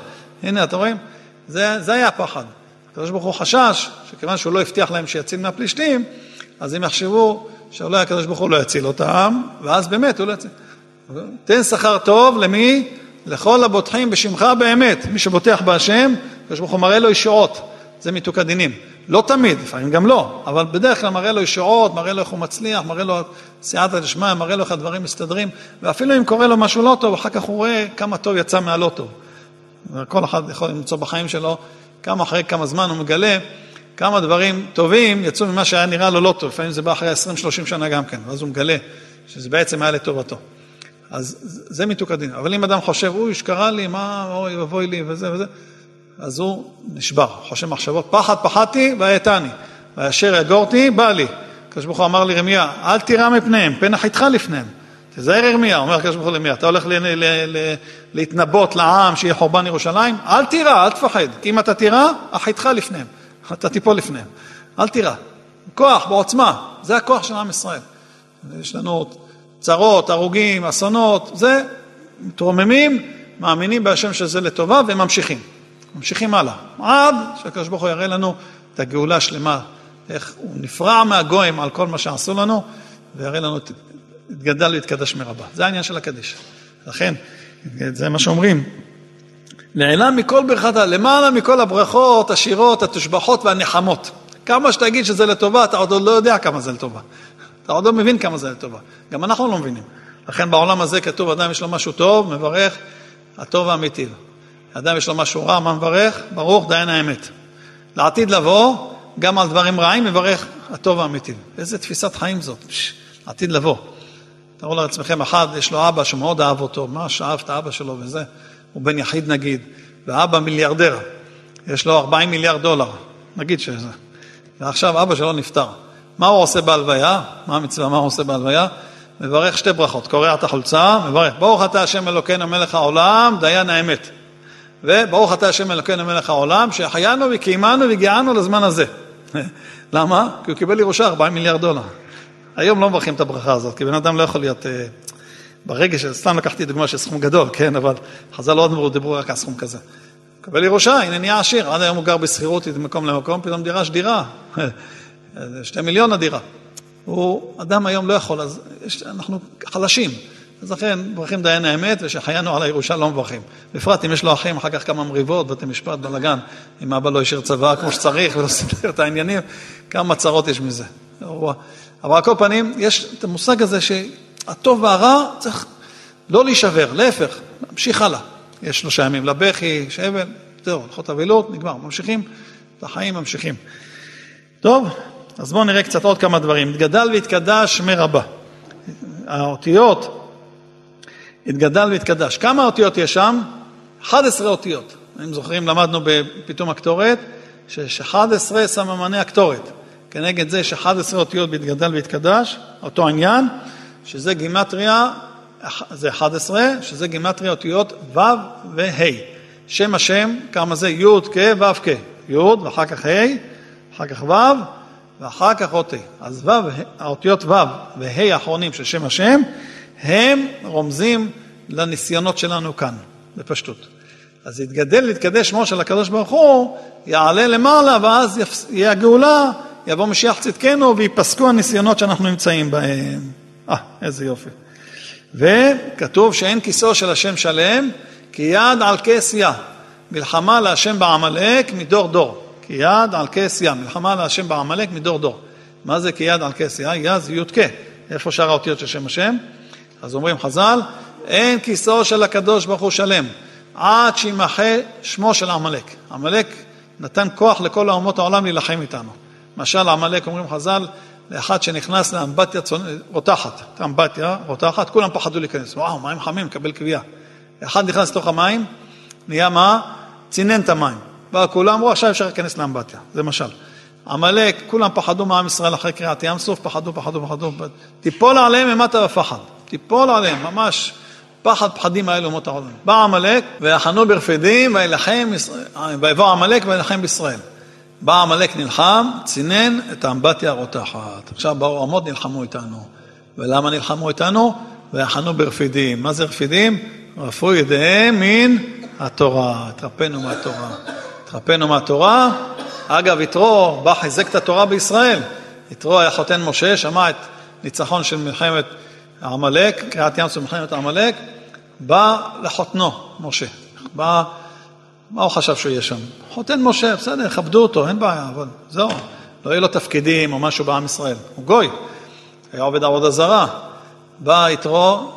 הנה, אתם רואים? זה, זה היה הפחד. הקדוש ברוך הוא חשש שכיוון שהוא לא הבטיח להם שיציל מהפלישתים, אז הם יחשבו שאולי הקדוש ברוך הוא לא יציל אותם, ואז באמת הוא לא יציל. תן שכר טוב למי? לכל הבוטחים בשמך באמת. מי שבוטח בהשם, הקדוש ברוך הוא מראה לו ישועות. זה מיתוק הדינים. לא תמיד, לפעמים גם לא, אבל בדרך כלל מראה לו ישועות, מראה לו איך הוא מצליח, מראה לו סייעתא דשמיא, מראה לו איך הדברים מסתדרים, ואפילו אם קורה לו משהו לא טוב, אחר כך הוא רואה כמה טוב יצא מהלא טוב. כל אחד יכול למצוא בחיים שלו, כמה אחרי כמה זמן הוא מגלה כמה דברים טובים יצאו ממה שהיה נראה לו לא טוב, לפעמים זה בא אחרי 20-30 שנה גם כן, ואז הוא מגלה שזה בעצם היה לטובתו. אז זה מיתוק הדין. אבל אם אדם חושב, אוי, שקרה לי, מה, אוי, אבוי לי, וזה וזה, אז הוא נשבר, חושב מחשבות, פחד פחדתי והאטני, ואשר יגורתי בא לי. הקדוש ברוך הוא אמר לירמיה, אל תירא מפניהם, פן החיתך לפניהם. תזהר ירמיה, אומר הקדוש ברוך הוא לירמיה, אתה הולך להתנבאות לעם שיהיה חורבן ירושלים, אל תירא, אל תפחד, כי אם אתה תירא, החיתך לפניהם, אתה תיפול לפניהם, אל תירא. כוח, בעוצמה, זה הכוח של עם ישראל. יש לנו צרות, הרוגים, אסונות, זה, מתרוממים, מאמינים בהשם שזה לטובה וממשיכים. ממשיכים הלאה, עד שהקדוש ברוך הוא יראה לנו את הגאולה השלמה, איך הוא נפרע מהגויים על כל מה שעשו לנו, ויראה לנו התגדל והתקדש מרבה. זה העניין של הקדיש. לכן, זה מה שאומרים. נעלם מכל ברכת, למעלה מכל הברכות, השירות, התושבחות והנחמות. כמה שתגיד שזה לטובה, אתה עוד לא יודע כמה זה לטובה. אתה עוד לא מבין כמה זה לטובה. גם אנחנו לא מבינים. לכן בעולם הזה כתוב, אדם יש לו משהו טוב, מברך, הטוב האמיתי. אדם יש לו משהו רע, מה מברך? ברוך דיין האמת. לעתיד לבוא, גם על דברים רעים, מברך הטוב האמיתי. איזה תפיסת חיים זאת, פש, עתיד לבוא. תארו לעצמכם, אחד, יש לו אבא שמאוד אהב אותו, ממש אהב את האבא שלו וזה, הוא בן יחיד נגיד, ואבא מיליארדר, יש לו 40 מיליארד דולר, נגיד שזה, ועכשיו אבא שלו נפטר. מה הוא עושה בהלוויה? מה המצווה, מה הוא עושה בהלוויה? מברך שתי ברכות, קורע את החולצה, מברך, ברוך אתה השם אלוקינו מלך העולם, דיין האמת. וברוך אתה השם אלוקינו מלך העולם, שהחיינו וקיימנו והגיענו לזמן הזה. למה? כי הוא קיבל ירושה 40 מיליארד דולר. היום לא מברכים את הברכה הזאת, כי בן אדם לא יכול להיות... Uh, ברגע של... סתם לקחתי דוגמה של סכום גדול, כן, אבל חז"ל לא דיברו, דיברו רק על סכום כזה. מקבל ירושה, הנה נהיה עשיר, עד היום הוא גר בשכירות ממקום למקום, פתאום דירה שדירה, שתי מיליון הדירה. הוא אדם היום לא יכול, אז יש, אנחנו חלשים. אז לכן מברכים דיין האמת, ושחיינו על הירושה לא מברכים. בפרט אם יש לו אחים, אחר כך כמה מריבות, בתי משפט, בלאגן, אם אבא לא השאיר צבא כמו שצריך ולא סידר את העניינים, כמה צרות יש מזה. אבל על כל פנים, יש את המושג הזה שהטוב והרע צריך לא להישבר, להפך, להמשיך הלאה. יש שלושה ימים לבכי, שבל, זהו, הלכות אבילות, נגמר, ממשיכים, החיים ממשיכים. טוב, אז בואו נראה קצת עוד כמה דברים. התגדל והתקדש מרבה. האותיות התגדל והתקדש. כמה אותיות יש שם? 11 אותיות. אם זוכרים, למדנו בפתאום הקטורת, שיש 11 סממני הקטורת. כנגד זה יש 11 אותיות בהתגדל והתקדש, אותו עניין, שזה גימטריה, זה 11, שזה גימטריה אותיות ו' וה'. שם השם, כמה זה? י' כ' ו' כ'. י' ואחר כך ה', אחר כך ו' ואחר כך אות ה'. אז ו', האותיות ו' וה' האחרונים של שם השם, הם רומזים לניסיונות שלנו כאן, בפשטות. אז יתגדל ויתקדש שמו של הקדוש ברוך הוא, יעלה למעלה, ואז יהיה הגאולה, יבוא משיח צדקנו, וייפסקו הניסיונות שאנחנו נמצאים בהם. אה, איזה יופי. וכתוב שאין כיסו של השם שלם, כי יד על כס יא. מלחמה להשם בעמלק מדור דור. כי יד על כס יא. מלחמה להשם בעמלק מדור דור. מה זה כי יד על כס יא? יא זה י"ק. איפה שאר האותיות של שם השם? אז אומרים חז"ל, אין כיסאו של הקדוש ברוך הוא שלם, עד שימחה שמו של עמלק. עמלק נתן כוח לכל האומות העולם להילחם איתנו. למשל, עמלק, אומרים חז"ל, לאחד שנכנס לאמבטיה רותחת, אמבטיה רותחת, כולם פחדו להיכנס. וואו, מים חמים, מקבל קביעה. אחד נכנס לתוך המים, נהיה מה? צינן את המים. באו כולם, אמרו, עכשיו אפשר להיכנס לאמבטיה. זה משל. עמלק, כולם פחדו מעם ישראל אחרי קריעת ים סוף, פחדו, פחדו, פחדו. תיפול עליהם אימתה ופחד. תיפול עליהם, ממש פחד פחדים האלו אומות העולם. בא עמלק ויחנו ברפדים וילחם, ויבוא עמלק וילחם בישראל. בא עמלק נלחם, צינן את האמבטיה הרותחת. עכשיו באו עמות נלחמו איתנו. ולמה נלחמו איתנו? ויחנו ברפידים. מה זה רפידים? רפו ידיהם מן התורה. התרפאנו מהתורה. התרפאנו מהתורה. אגב, יתרו בא חיזק את התורה בישראל. יתרו היה חותן משה, שמע את ניצחון של מלחמת עמלק, קריעת ים סוף מלחמת עמלק, בא לחותנו, משה. בא, מה הוא חשב שהוא יהיה שם? חותן משה, בסדר, כבדו אותו, אין בעיה, אבל זהו. לא יהיו לו תפקידים או משהו בעם ישראל. הוא גוי. היה עובד עבודה זרה. בא יתרו,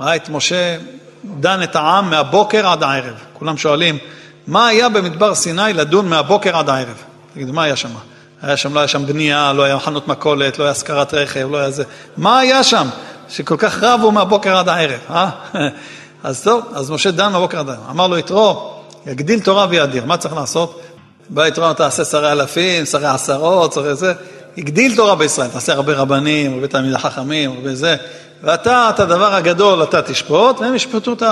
ראה את משה דן את העם מהבוקר עד הערב. כולם שואלים, מה היה במדבר סיני לדון מהבוקר עד הערב? תגידו, מה היה שם? היה שם, לא היה שם בנייה, לא היה חנות מכולת, לא היה השכרת רכב, לא היה זה. מה היה שם שכל כך רבו מהבוקר עד הערב, אה? אז טוב, אז משה דן מהבוקר עד הערב. אמר לו, יתרו, יגדיל תורה ויאדיר, מה צריך לעשות? בא יתרו, תעשה שרי אלפים, שרי עשרות, שרי זה. הגדיל תורה בישראל, תעשה הרבה רבנים, הרבה תלמידי חכמים, הרבה זה. ואתה, את הדבר הגדול אתה תשפוט, והם ישפטו את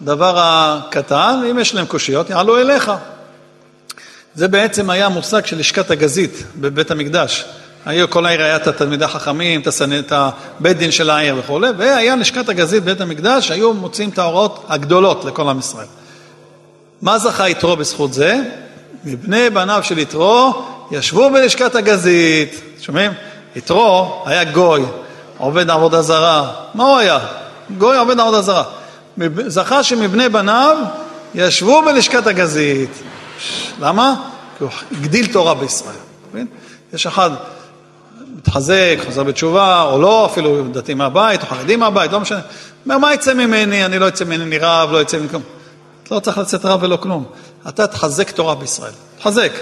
הדבר הקטן, ואם יש להם קושיות, יעלו אליך. זה בעצם היה מושג של לשכת הגזית בבית המקדש. היו כל העיר היה את התלמידי החכמים, את הבית דין של העיר וכולי, והיה לשכת הגזית בבית המקדש, היו מוצאים את ההוראות הגדולות לכל עם ישראל. מה זכה יתרו בזכות זה? מבני בניו של יתרו ישבו בלשכת הגזית. שומעים? יתרו היה גוי, עובד עבודה זרה. מה הוא היה? גוי עובד עבודה זרה. זכה שמבני בניו ישבו בלשכת הגזית. למה? כי הוא הגדיל תורה בישראל. מבין? יש אחד מתחזק, חוזר בתשובה, או לא, אפילו דתי מהבית, או חרדי מהבית, לא משנה. אומר, מה יצא ממני? אני לא יצא ממני רב, לא יצא ממני כלום. לא צריך לצאת רב ולא כלום. אתה תחזק תורה בישראל. תחזק.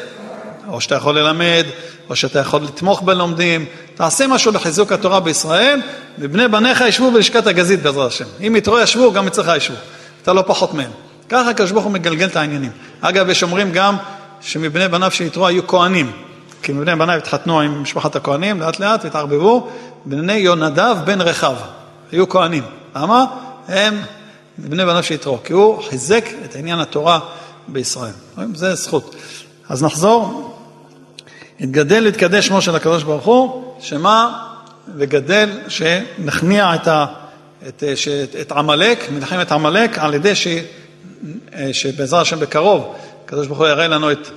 או שאתה יכול ללמד, או שאתה יכול לתמוך בלומדים, תעשה משהו לחיזוק התורה בישראל, ובני בניך ישבו בלשכת הגזית בעזרת השם. אם יתרו ישבו, גם אצלך ישבו. אתה לא פחות מהם. ככה הקדוש ברוך הוא מגלגל את העניינים. אגב, יש אומרים גם שמבני בניו של יתרו היו כהנים. כי מבני בניו התחתנו עם משפחת הכהנים לאט לאט והתערבבו. בני יונדב בן רחב היו כהנים. למה? הם מבני בניו של יתרו. כי הוא חיזק את עניין התורה בישראל. זה זכות. אז נחזור. התגדל והתקדש שמו של הקדוש ברוך הוא, שמה? וגדל שנכניע את, ה, את, את עמלק, מלחמת עמלק, על ידי ש, שבעזרת השם בקרוב, הקדוש ברוך הוא יראה לנו את,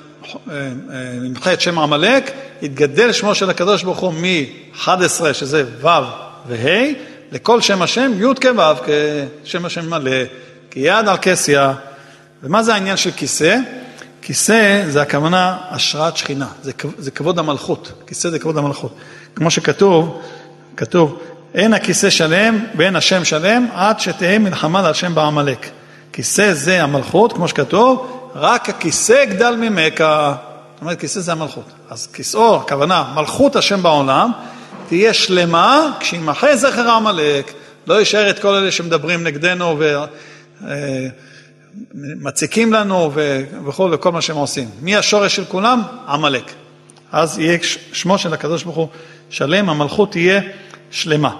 נמחה את שם עמלק, יתגדל שמו של הקדוש ברוך הוא מ-11, שזה ו' וה', לכל שם השם י' כו', כשם השם מלא, כי יד על כסיה. ומה זה העניין של כיסא? כיסא זה הכוונה השראת שכינה, זה, זה כבוד המלכות, כיסא זה כבוד המלכות. כמו שכתוב, כתוב, אין הכיסא שלם ואין השם שלם עד שתהא מלחמה על שם בעמלק. כיסא זה המלכות, כמו שכתוב, רק הכיסא גדל ממכה. זאת אומרת, כיסא זה המלכות. אז כיסאו, הכוונה, מלכות השם בעולם, תהיה שלמה כשימחה זכר עמלק. לא יישאר את כל אלה שמדברים נגדנו ו... אה, לנו וכו' וכל מה שהם עושים. מי השורש של כולם? עמלק. אז יהיה שמו של הקדוש ברוך הוא שלם, המלכות תהיה שלמה.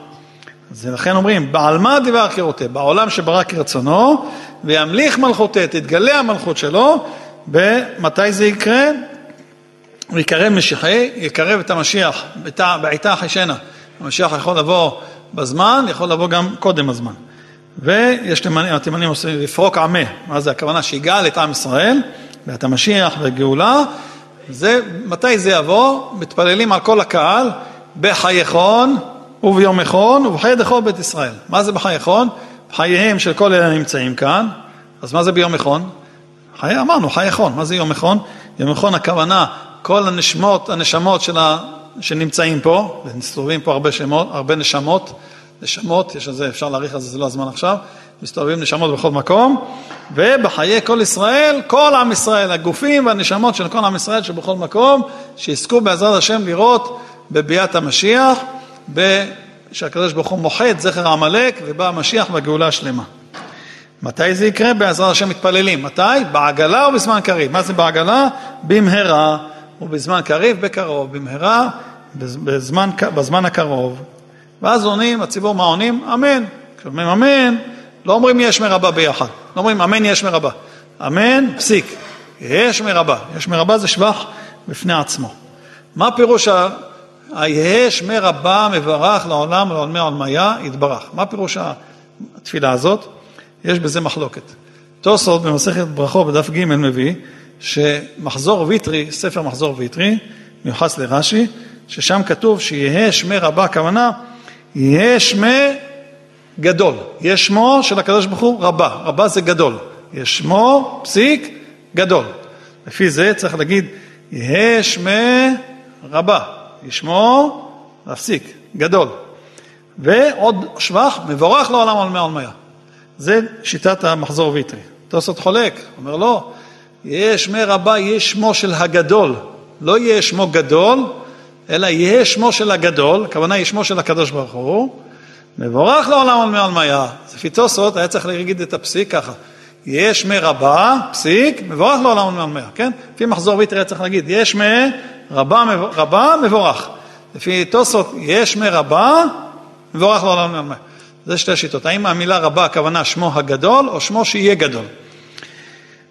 אז לכן אומרים, בעל מה דבר קירותי? בעולם שברא כרצונו, וימליך מלכותי, תתגלה המלכות שלו, ומתי זה יקרה? הוא יקרב משיחי, יקרב את המשיח בעיתה חשנה. המשיח יכול לבוא בזמן, יכול לבוא גם קודם הזמן. ויש תימנים, התימנים עושים לפרוק עמה, מה זה הכוונה שיגאל את עם ישראל, ואת המשיח והגאולה, זה, מתי זה יבוא? מתפללים על כל הקהל בחייכון וביום איכון ובחיי דחור בית ישראל. מה זה בחייכון? חייהם של כל אלה הנמצאים כאן, אז מה זה ביום איכון? חיי, אמרנו חייכון, מה זה יום איכון? יום איכון הכוונה, כל הנשמות, הנשמות של. שנמצאים פה, ומסתובבים פה הרבה שמות, הרבה נשמות, נשמות, יש על זה, אפשר להעריך על זה, זה לא הזמן עכשיו, מסתובבים נשמות בכל מקום, ובחיי כל ישראל, כל עם ישראל, הגופים והנשמות של כל עם ישראל שבכל מקום, שיזכו בעזרת השם לראות בביאת המשיח, שהקדוש ברוך הוא מוחה את זכר עמלק, ובא המשיח והגאולה השלמה. מתי זה יקרה? בעזרת השם מתפללים. מתי? בעגלה או בזמן קריב? מה זה בעגלה? במהרה, ובזמן קריב בקרוב. במהרה, בזמן, בזמן הקרוב. ואז עונים, הציבור מה עונים? אמן. כשאומרים אמן, לא אומרים יש מרבה ביחד. לא אומרים אמן יש מרבה. אמן, פסיק. יש מרבה. יש מרבה זה שבח בפני עצמו. מה פירוש היש מרבה מברך לעולם ולעולמי עולמיה יתברך? מה פירוש התפילה הזאת? יש בזה מחלוקת. תוספות במסכת ברכות בדף ג' מביא שמחזור ויטרי, ספר מחזור ויטרי, מיוחס לרש"י, ששם כתוב שיהא שמי רבה, הכוונה יהיה שמי גדול. יש שמו של הקדוש ברוך הוא רבה, רבה זה גדול. יש שמו, פסיק, גדול. לפי זה צריך להגיד, יהא שמי רבה, ישמו, להפסיק, גדול. ועוד שבח, מבורך לעולם עולמי עולמיה. זה שיטת המחזור ויטרי. תוספות חולק, אומר לא, יהיה שמי רבה, יהיה שמו של הגדול. לא יהיה שמו גדול, אלא יהיה שמו של הגדול, הכוונה היא שמו של הקדוש ברוך הוא, מבורך לעולם עולמי עולמיה. לפי תוספות היה צריך להגיד את הפסיק ככה. יש מרבה, פסיק, מבורך לעולם עולמיה, כן? לפי מחזור ויטרי היה צריך להגיד, יש מרבה, רבה, מבורך. לפי תוספות, יש מרבה, מבורך לעולם עולמיה. זה שתי שיטות. האם המילה רבה הכוונה שמו הגדול, או שמו שיהיה גדול?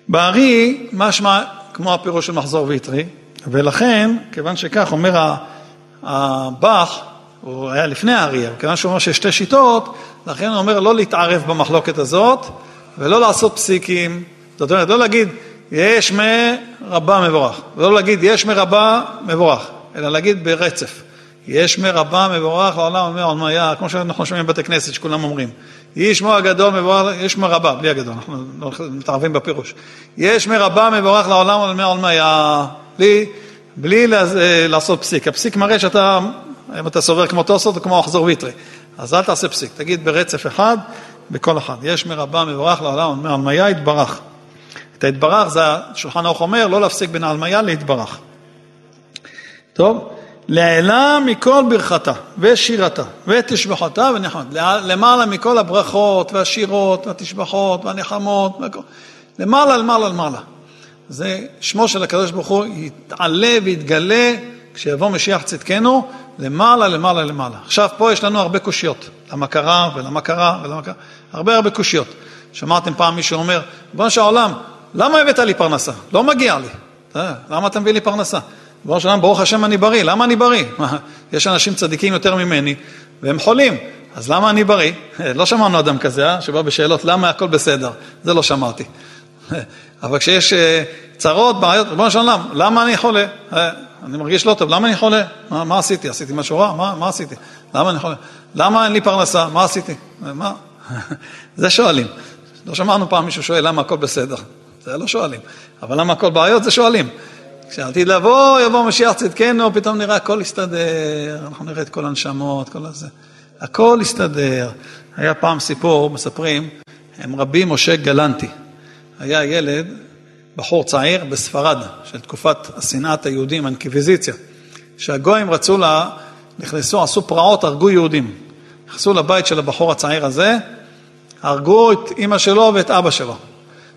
בארי, משמע כמו הפירוש של מחזור ויטרי, ולכן, כיוון שכך אומר הבח, הוא היה לפני האריה, כיוון שהוא אומר שיש שתי שיטות, לכן הוא אומר לא להתערב במחלוקת הזאת ולא לעשות פסיקים, זאת אומרת לא להגיד יש מרבה מבורך, ולא להגיד יש מרבה מבורך, אלא להגיד ברצף. יש מרבה מבורך לעולם עולמי עולמיה, כמו שאנחנו שומעים בבתי כנסת שכולם אומרים. יהי שמו הגדול מבורך, יש מרבה, בלי הגדול, אנחנו מתערבים בפירוש. יש מרבה מבורך לעולם עולמי עולמיה, בלי, בלי לעשות פסיק. הפסיק מראה שאתה אם אתה סובר כמו תוספות או כמו אחזור ויטרי. אז אל תעשה פסיק, תגיד ברצף אחד, בכל אחד. יש מרבה מבורך לעולם, עלמיה יתברך. את היתברך זה השולחן ערוך אומר, לא להפסיק בין העלמיה להתברך. טוב, לעילה מכל ברכתה ושירתה ותשבחתה ונחמת. למעלה מכל הברכות והשירות והתשבחות והנחמות, למעלה, למעלה, למעלה. זה שמו של הקדוש ברוך הוא יתעלה ויתגלה כשיבוא משיח צדקנו, למעלה, למעלה, למעלה. עכשיו, פה יש לנו הרבה קושיות. למה קרה ולמה קרה ולמה קרה. הרבה הרבה קושיות. שמעתם פעם מישהו אומר, ריבונו של העולם, למה הבאת לי פרנסה? לא מגיע לי. למה אתה מביא לי פרנסה? ריבונו של העולם, ברוך השם אני בריא. למה אני בריא? יש אנשים צדיקים יותר ממני והם חולים. אז למה אני בריא? לא שמענו אדם כזה, אה? שבא בשאלות למה הכל בסדר. זה לא שמעתי. אבל כשיש אה, צרות, בעיות, ריבונו של עולם, למה אני חולה? אה, אני מרגיש לא טוב, למה אני חולה? מה, מה עשיתי? עשיתי משהו רע? מה, מה עשיתי? למה אני חולה? למה אין לי פרנסה? מה עשיתי? מה? זה שואלים. לא שמענו פעם מישהו שואל למה הכל בסדר. זה לא שואלים. אבל למה הכל בעיות? זה שואלים. כשעתיד לבוא, יבוא משיח צדקנו, פתאום נראה הכל יסתדר, אנחנו נראה את כל הנשמות, כל הזה. הכל יסתדר. היה פעם סיפור, מספרים, הם רבי משה גלנטי. היה ילד בחור צעיר בספרד, של תקופת שנאת היהודים, האינקוויזיציה, שהגויים רצו לה, נכנסו, עשו פרעות, הרגו יהודים. נכנסו לבית של הבחור הצעיר הזה, הרגו את אימא שלו ואת אבא שלו.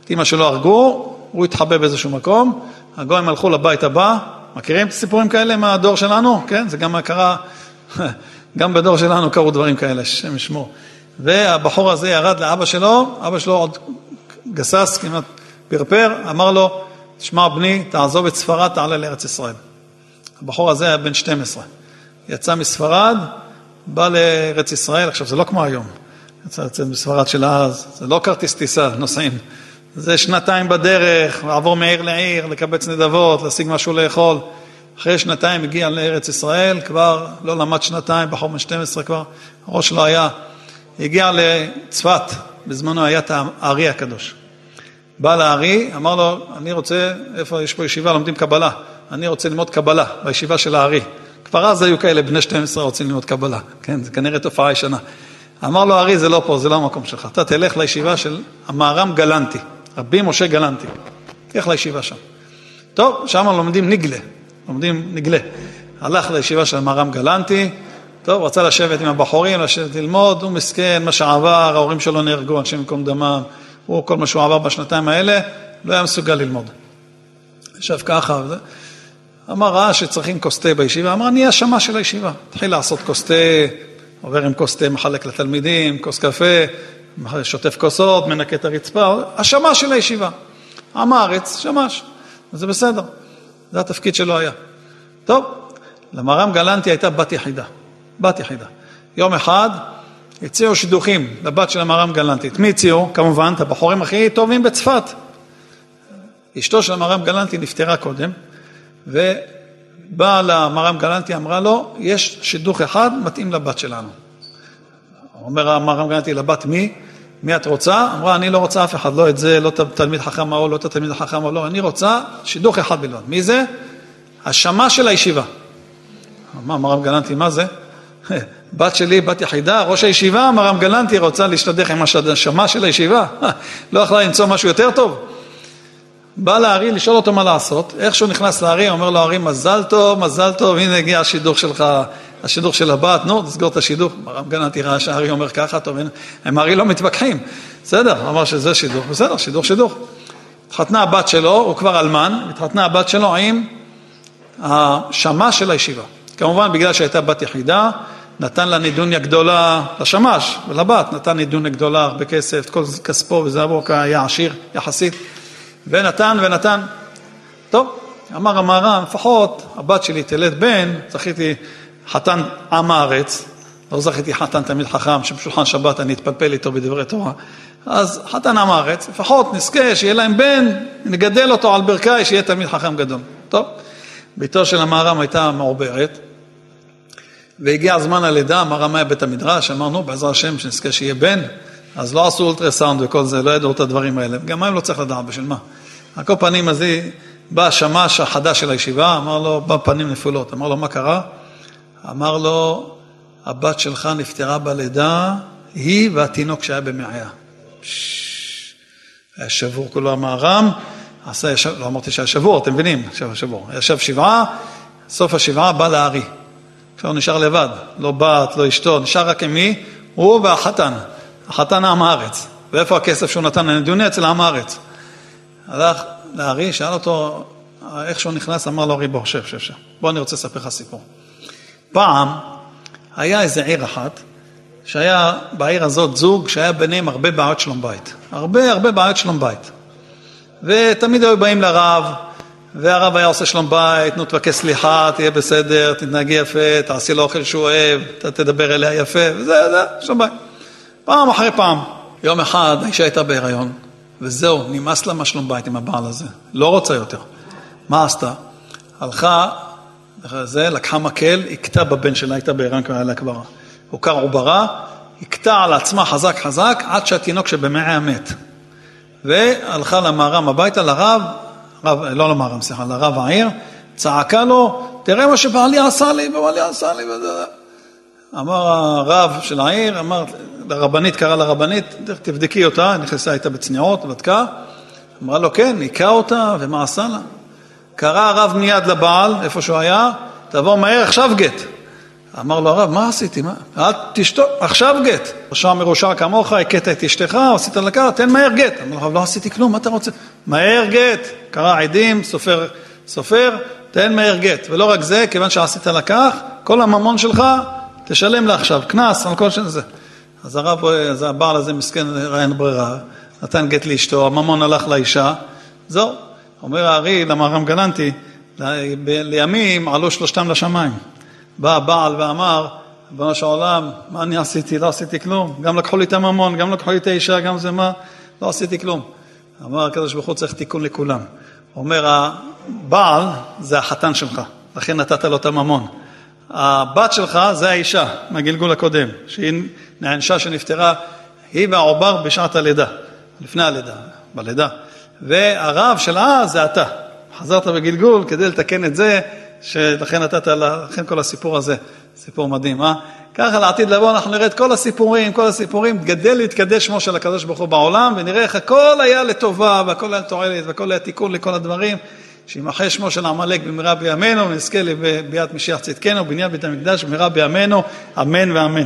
את אימא שלו הרגו, הוא התחבא באיזשהו מקום, הגויים הלכו לבית הבא, מכירים את הסיפורים כאלה מהדור שלנו? כן, זה גם קרה, גם בדור שלנו קרו דברים כאלה, השם ישמור. והבחור הזה ירד לאבא שלו, אבא שלו עוד גסס, כמעט פרפר, אמר לו, שמע בני, תעזוב את ספרד, תעלה לארץ ישראל. הבחור הזה היה בן 12. יצא מספרד, בא לארץ ישראל, עכשיו זה לא כמו היום, מספרד של אז, זה לא כרטיס טיסה, נוסעים. זה שנתיים בדרך, לעבור מעיר לעיר, לקבץ נדבות, להשיג משהו לאכול. אחרי שנתיים הגיע לארץ ישראל, כבר לא למד שנתיים, בחור בן 12 כבר, הראש שלו היה, הגיע לצפת, בזמנו היה את הארי הקדוש. בא לארי, אמר לו, אני רוצה, איפה יש פה ישיבה, לומדים קבלה, אני רוצה ללמוד קבלה בישיבה של הארי. כבר אז היו כאלה בני 12 רוצים ללמוד קבלה, כן, זה כנראה תופעה ישנה. אמר לו הארי, זה לא פה, זה לא המקום שלך, אתה תלך לישיבה של המהר"ם גלנטי, רבי משה גלנטי, תלך לישיבה שם. טוב, שם לומדים נגלה, לומדים נגלה. הלך לישיבה של המהר"ם גלנטי, טוב, רצה לשבת עם הבחורים, לשבת ללמוד, הוא מסכן, מה שעבר, ההורים שלו נהרגו, אנשי מקום דמם. הוא, כל מה שהוא עבר בשנתיים האלה, לא היה מסוגל ללמוד. ישב ככה, וזה. אמר, ראה שצריכים כוס תה בישיבה, אמר, אני השמה של הישיבה. התחיל לעשות כוס תה, עובר עם כוס תה, מחלק לתלמידים, כוס קפה, שוטף כוסות, מנקה את הרצפה, השמה של הישיבה. עם הארץ, שמש, וזה בסדר, זה התפקיד שלו היה. טוב, למרם גלנטי הייתה בת יחידה, בת יחידה. יום אחד, הציעו שידוכים לבת של המרם גלנטי. את מי הציעו? כמובן, את הבחורים הכי טובים בצפת. אשתו של המרם גלנטי נפטרה קודם, ובאה למרם גלנטי, אמרה לו, יש שידוך אחד מתאים לבת שלנו. אומר המרם גנתי לבת מי? מי את רוצה? אמרה, אני לא רוצה אף אחד, לא את זה, לא את התלמיד חכם ההוא, לא את התלמיד החכם ההוא, לא, אני רוצה שידוך אחד בלבד. מי זה? השמה של הישיבה. אמר מרם גלנטי, מה זה? בת שלי, בת יחידה, ראש הישיבה, מרם גלנטי רוצה להשתדך עם השמה של הישיבה. לא יכלה למצוא משהו יותר טוב? בא לארי לשאול אותו מה לעשות, איך שהוא נכנס לארי, אומר לו הארי, מזל טוב, מזל טוב, הנה הגיע השידוך שלך, השידוך של הבת, נו, תסגור את השידוך. מרם גלנטי ראה שהארי אומר ככה, טוב, הם הארי לא מתווכחים. בסדר, אמר שזה שידוך, בסדר, שידוך, שידוך. התחתנה הבת שלו, הוא כבר אלמן, התחתנה הבת שלו עם השמה של הישיבה. כמובן, בגלל שהייתה בת יחידה, נתן לה נידוניה גדולה לשמש ולבת, נתן נידוניה גדולה, הרבה כסף, כל כספו וזהבו, היה עשיר יחסית, ונתן ונתן. טוב, אמר המהר"ם, לפחות הבת שלי תלד בן, זכיתי חתן עם הארץ, לא זכיתי חתן תלמיד חכם שבשולחן שבת אני אתפלפל איתו בדברי תורה, אז חתן עם הארץ, לפחות נזכה שיהיה להם בן, נגדל אותו על ברכי, שיהיה תלמיד חכם גדול. טוב, ביתו של המהר"ם הייתה מעוברת, והגיע זמן הלידה, אמר רמאי בית המדרש, אמרנו, בעזרת השם, שנזכה שיהיה בן, אז לא עשו אולטרסאונד וכל זה, לא ידעו את הדברים האלה, גם הם לא צריך לדעת, בשביל מה? על כל פנים, אז בא השמש החדש של הישיבה, אמר לו, בא פנים נפולות, אמר לו, מה קרה? אמר לו, הבת שלך נפטרה בלידה, היא והתינוק שהיה במעיה. היה שבור כולו המערם, עשה, ישב, לא אמרתי שהיה שבור, אתם מבינים? ישב שבור. ישב שבעה, סוף השבעה בא לארי. עכשיו הוא נשאר לבד, לא בת, לא אשתו, נשאר רק עם מי? הוא והחתן, החתן עם הארץ. ואיפה הכסף שהוא נתן לנדוני? אצל עם הארץ. הלך לארי, שאל אותו איך שהוא נכנס, אמר לו ארי בוא, שב, שב, שב. בוא אני רוצה לספר לך סיפור. פעם היה איזה עיר אחת, שהיה בעיר הזאת זוג שהיה ביניהם הרבה בעיות שלום בית. הרבה הרבה בעיות שלום בית. ותמיד היו באים לרב, והרב היה עושה שלום בית, נו תבקש סליחה, תהיה בסדר, תתנהגי יפה, תעשי לו אוכל שהוא אוהב, אתה תדבר אליה יפה, וזה, זה, שלום בית. פעם אחרי פעם. יום אחד האישה הייתה בהיריון, וזהו, נמאס לה מהשלום בית עם הבעל הזה, לא רוצה יותר. מה עשתה? הלכה, זה, לקחה מקל, הכתה בבן שלה, הייתה בהיריון כבר לה כבר הוכר עוברה, הכתה על עצמה חזק חזק, עד שהתינוק שבמאה מת. והלכה למהר"ם הביתה, לרב, רב, לא למהר"ם, סליחה, לרב העיר, צעקה לו, תראה מה שבעלי עשה לי, ובעלי עשה לי, וזה... אמר הרב של העיר, אמר, לרבנית, קרא לרבנית, תבדקי אותה, נכנסה איתה בצניעות, בדקה, אמרה לו, כן, היכה אותה, ומה עשה לה? קרא הרב מיד לבעל, איפה שהוא היה, תבוא מהר, עכשיו גט. אמר לו הרב, מה עשיתי? מה? אל תשתוק, עכשיו גט. רשע מרושע כמוך, הכית את אשתך, עשית לקחת, תן מהר גט. אמר לו, הרב, לא עשיתי כלום, מה אתה רוצה? מהר גט. קרא עדים, סופר, סופר, תן מהר גט. ולא רק זה, כיוון שעשית לקח, כל הממון שלך, תשלם לה עכשיו, קנס על כל שזה. אז הרב, אז הבעל הזה מסכן, אין ברירה, נתן גט לאשתו, הממון הלך לאישה, זהו. אומר הארי למהר"ם גלנטי, לימים עלו שלושתם לשמיים. בא הבעל ואמר, ריבונו של עולם, מה אני עשיתי? לא עשיתי כלום. גם לקחו לי את הממון, גם לקחו לי את האישה, גם זה מה? לא עשיתי כלום. אמר הקדוש ברוך הוא צריך תיקון לכולם. אומר, הבעל זה החתן שלך, לכן נתת לו את הממון. הבת שלך זה האישה מהגלגול הקודם, שהיא נענשה שנפטרה, היא והעובר בשעת הלידה, לפני הלידה, בלידה. והרב של אז זה אתה. חזרת בגלגול כדי לתקן את זה, שלכן נתת, לכן כל הסיפור הזה, סיפור מדהים, אה? ככה לעתיד לבוא אנחנו נראה את כל הסיפורים, כל הסיפורים, גדל להתקדש שמו של הקדוש ברוך הוא בעולם, ונראה איך הכל היה לטובה, והכל היה תועלת, והכל היה תיקון לכל הדברים, שימחה שמו של עמלק במהרה בימינו, ונזכה לביאת משיח צדקנו, בניין בית המקדש במהרה בימינו, אמן ואמן.